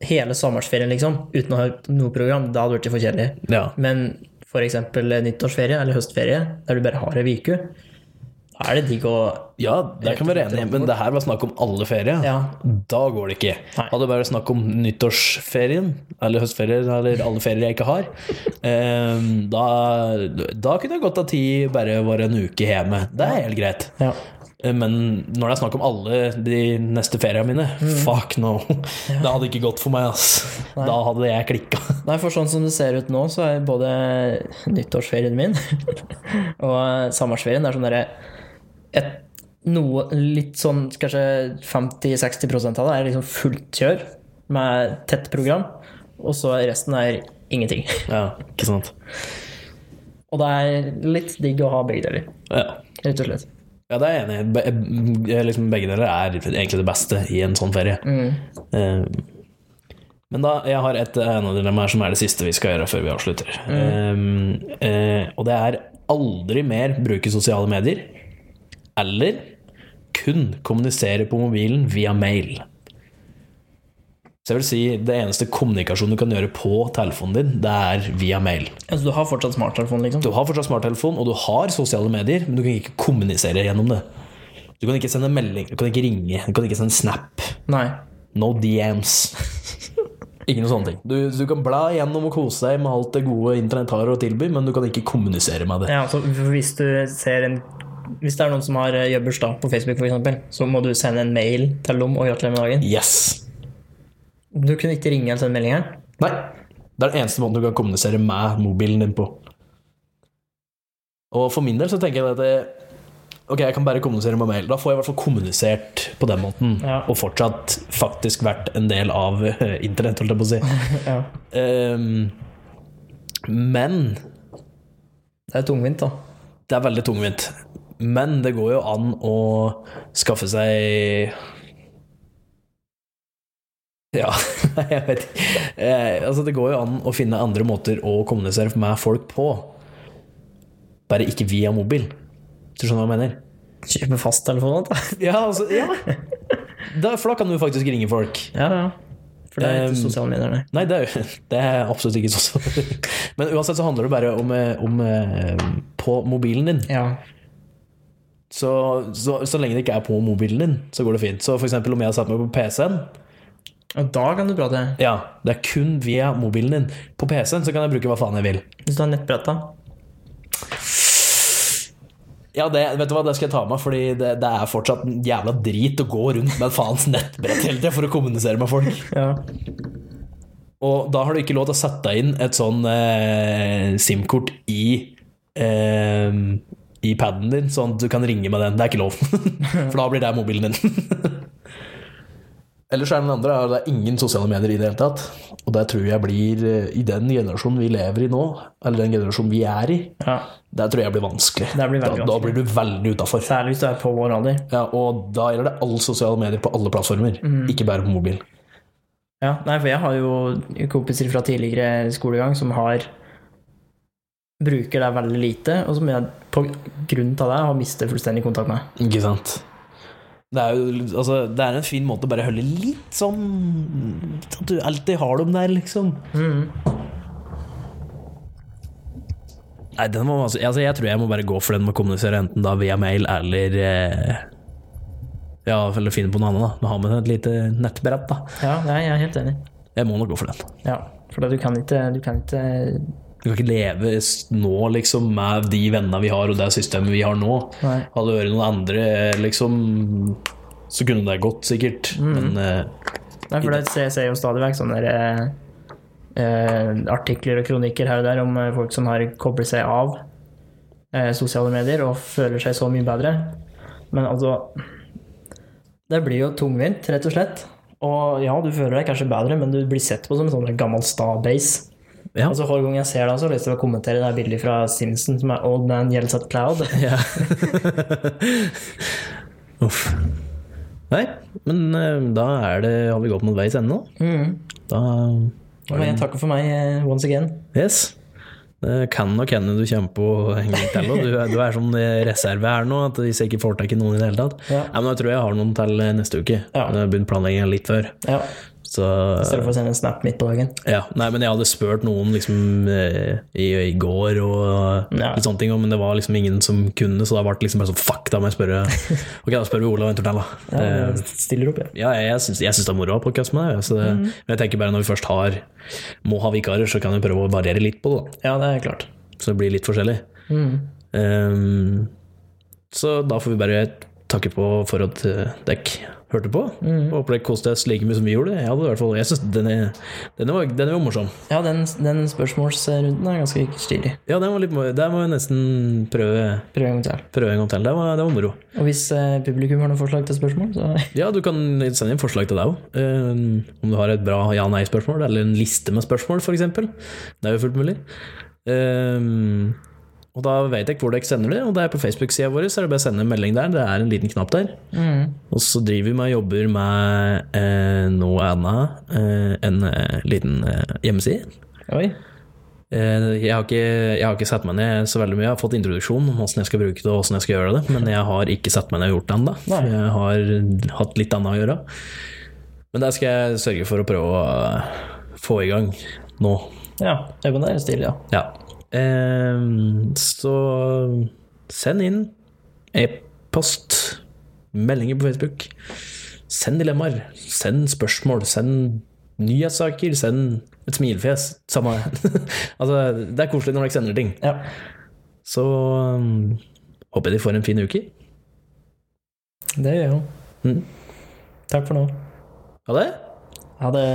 hele sommerferien, liksom, uten å ha noe program. Da hadde blitt for kjedelig. Ja. Men eksempel nyttårsferie eller høstferie, der du bare har ei uke, er det digg å ja, der kan vi være enige, men det her var snakk om alle ferier. Ja. Da går det ikke. Nei. Hadde det bare snakk om nyttårsferien, eller høstferien, eller alle ferier jeg ikke har, eh, da, da kunne jeg godt ha tid bare være en uke hjemme. Det er helt greit. ja. Eh, Men når det er snakk om alle de neste feriene mine, fuck no. Det hadde ikke gått for meg, ass. Da hadde jeg klikka. Nei, for sånn som det ser ut nå, så er både nyttårsferien min [LAUGHS] og sommerferien det er sånn derre et- noe litt sånn kanskje 50-60 av det er liksom fullt kjør med tett program, og så resten er ingenting. [LAUGHS] Ja, ikke sant. Og det er litt digg å ha begge deler, Ja. rett og slett. Ja, det er jeg enig i. Be- eh, Liksom begge deler er egentlig det beste i en sånn ferie. Eh, Men da, jeg har et ene dilemma her som er det siste vi skal gjøre før vi avslutter. Eh, uh, og det er aldri mer bruke sosiale medier, eller kun kommunisere på mobilen via mail. Så jeg vil si det eneste kommunikasjonen du kan gjøre på telefonen din, det er via mail. Altså, du har fortsatt smarttelefon, liksom? Du har fortsatt smarttelefon, og du har sosiale medier, men du kan ikke kommunisere gjennom det. Du kan ikke sende melding, du kan ikke ringe, du kan ikke sende snap. Nei. No DMs. [LAUGHS] Ikke noe sånne ting. Du, du kan bla gjennom og kose deg med alt det gode internett har å tilby, men du kan ikke kommunisere med det. Ja, altså, hvis du ser en hvis det er noen som har eh, gjør bursdag på Facebook, for eksempel, så må du sende en mail til dem og gratulere med dagen. Yes. Du kunne ikke ringe eller sende melding her. Nei. Det er den eneste måten du kan kommunisere med mobilen din på. Og for min del så tenker jeg at det, Ok, jeg kan bare kommunisere med mail. Da får jeg i hvert fall kommunisert på den måten. Ja. Og fortsatt faktisk vært en del av eh, internett, holdt jeg på å si. [LAUGHS] Ja. um, men Det er tungvint, da. det er veldig tungvint. Men det går jo an å skaffe seg Ja, [LAUGHS] jeg vet ikke. Eh, altså, det går jo an å finne andre måter å kommunisere med folk på. Bare ikke via mobil. Du skjønner hva jeg mener? Kjøpe fasttelefon, da. [LAUGHS] Ja, altså, ja. Da, for da kan du faktisk ringe folk. Ja, ja. For det er ikke Um, sosiale medier, nei. Nei, det er, [LAUGHS] det er absolutt ikke sånn. Men uansett så handler det bare om, eh, om eh, på mobilen din. Ja. Så, så, så lenge det ikke er på mobilen din, så går det fint. Så eksempel om jeg har satt meg på PC-en Og da kan du prate. Ja, det er kun via mobilen din. På PC-en så kan jeg bruke hva faen jeg vil. Hvis du har nettbrett, da. Ja, det, vet du hva, det skal jeg ta med, fordi det, det er fortsatt en jævla drit å gå rundt med et faens nettbrett hele tida for å kommunisere med folk. [LAUGHS] Ja. Og da har du ikke lov til å sette inn et sånn eh, SIM-kort i eh, i paden din, sånn at du kan ringe med den. Det er ikke lov. [LAUGHS] For da blir det mobilen din. Ellers er den andre er det er ingen sosiale medier i det hele tatt. Og det tror jeg blir eh, i den generasjonen vi lever i nå, eller den generasjonen vi er i, ja. der tror jeg blir vanskelig. Det blir da, da blir du veldig utafor. Særlig hvis du er på vår alder. Ja, og da gjelder det alle sosiale medier på alle plattformer, ikke bare på mobil. Ja, nei, for jeg har jo kompiser fra tidligere skolegang som har bruker det veldig lite, og som jeg på grunn av det har mistet fullstendig kontakt med. Ikke sant. Det er jo altså, det er en fin måte å bare holde litt sånn At du alltid har dem der, liksom. Nei, den må, altså, altså, jeg tror jeg må bare gå for den med å kommunisere enten da via mail eller eh, Ja, eller finne på noe annet, da. Ha med et lite nettbrett, da. Ja, nei, jeg er helt enig. Jeg må nok gå for den. Ja, for du kan ikke, du kan ikke Vi kan ikke leve nå liksom med de vennene vi har og det systemet vi har nå. Nei. Hadde det vært noen andre, liksom, så kunne det gått, sikkert. Men uh, Nei, for det ser jeg ser jo stadig vekk sånne der, eh, artikler og kronikker her og der om folk som har koblet seg av uh, sosiale medier og føler seg så mye bedre. Men altså Det blir jo tungvint, rett og slett. Og ja, du føler deg kanskje bedre, men du blir sett på som en sånn gammel Starbase. Ja. Altså, Hver gang jeg ser det, så har jeg lyst til å kommentere det bildet fra Simpson som er Old Man Yells at Cloud. [LAUGHS] Ja. [LAUGHS] Uff. Nei, men eh, da er det, har vi gått mot veis ende nå. Mm. Da Da må jeg takke for meg eh, once again. Yes. Det kan nok hende du kommer på en gang til. Du, du er sånn eh, reserve her nå, at hvis jeg ikke får tak i noen i det hele tatt. Ja. Men jeg tror jeg har noen til neste uke. Ja. Jeg har begynt planlegginga litt før. Ja, Så I stedet for å sende en snap midt på dagen. ja, nei, men jeg hadde spurt noen liksom eh, i, i går og Ja. litt sånne ting, men det var liksom ingen som kunne, så da ble det liksom bare sånn Fuck, da må jeg spørre [LAUGHS] Ok, da spør vi Olav Entertell, da. Ja, det, stiller opp, ja. Ja, jeg, jeg syns jeg syns det er moro å ha podkast med deg. Mm. Men jeg tenker bare når vi først har må ha vikarer, så kan vi prøve å variere litt på det. da. Ja, det er klart. Så det blir litt forskjellig. Mm. Um, så da får vi bare takke på for at eh, dere hørte på. Mm. Håper dere koste oss like mye som vi gjorde. Jeg, hadde i hvert fall, jeg synes den, er, den, var, den var morsom. Ja, den, den spørsmålsrunden er ganske stilig. Ja, den var litt, der må vi nesten prøve, prøve en gang til. prøve en gang til. Det var, det var moro. Og hvis eh, publikum har noen forslag til spørsmål, så [LAUGHS] Ja, du kan sende inn forslag til deg òg. om du har et bra ja-nei-spørsmål, eller en liste med spørsmål, f.eks. Det er jo fullt mulig. Ehm, og da vet jeg hvor dere sender det, og det er på Facebook-sida vår, så er det bare å sende en melding der. Det er en liten knapp der. Og så driver vi med og jobber med eh, noe annet, eh, en eh, liten eh, hjemmeside. Oi. Eh, Jeg har, ikke, jeg har ikke satt meg ned så veldig mye. Jeg har fått introduksjon om hvordan jeg skal bruke det og hvordan jeg skal gjøre det, men jeg har ikke satt meg ned og gjort det ennå. Jeg har hatt litt annet å gjøre. Men det skal jeg sørge for å prøve å få i gang nå. Ja, men det er stilig, ja. Ja. Eh, så send inn e-post, meldinger på Facebook. Send dilemmaer. Send spørsmål. Send nyhetssaker. Send et smilefjes. Samme [LAUGHS] Altså, det er koselig når dere sender ting. ja. Så um, håper jeg de får en fin uke. Det gjør jeg jo. Mm. Takk for nå. Ha det! Ha det.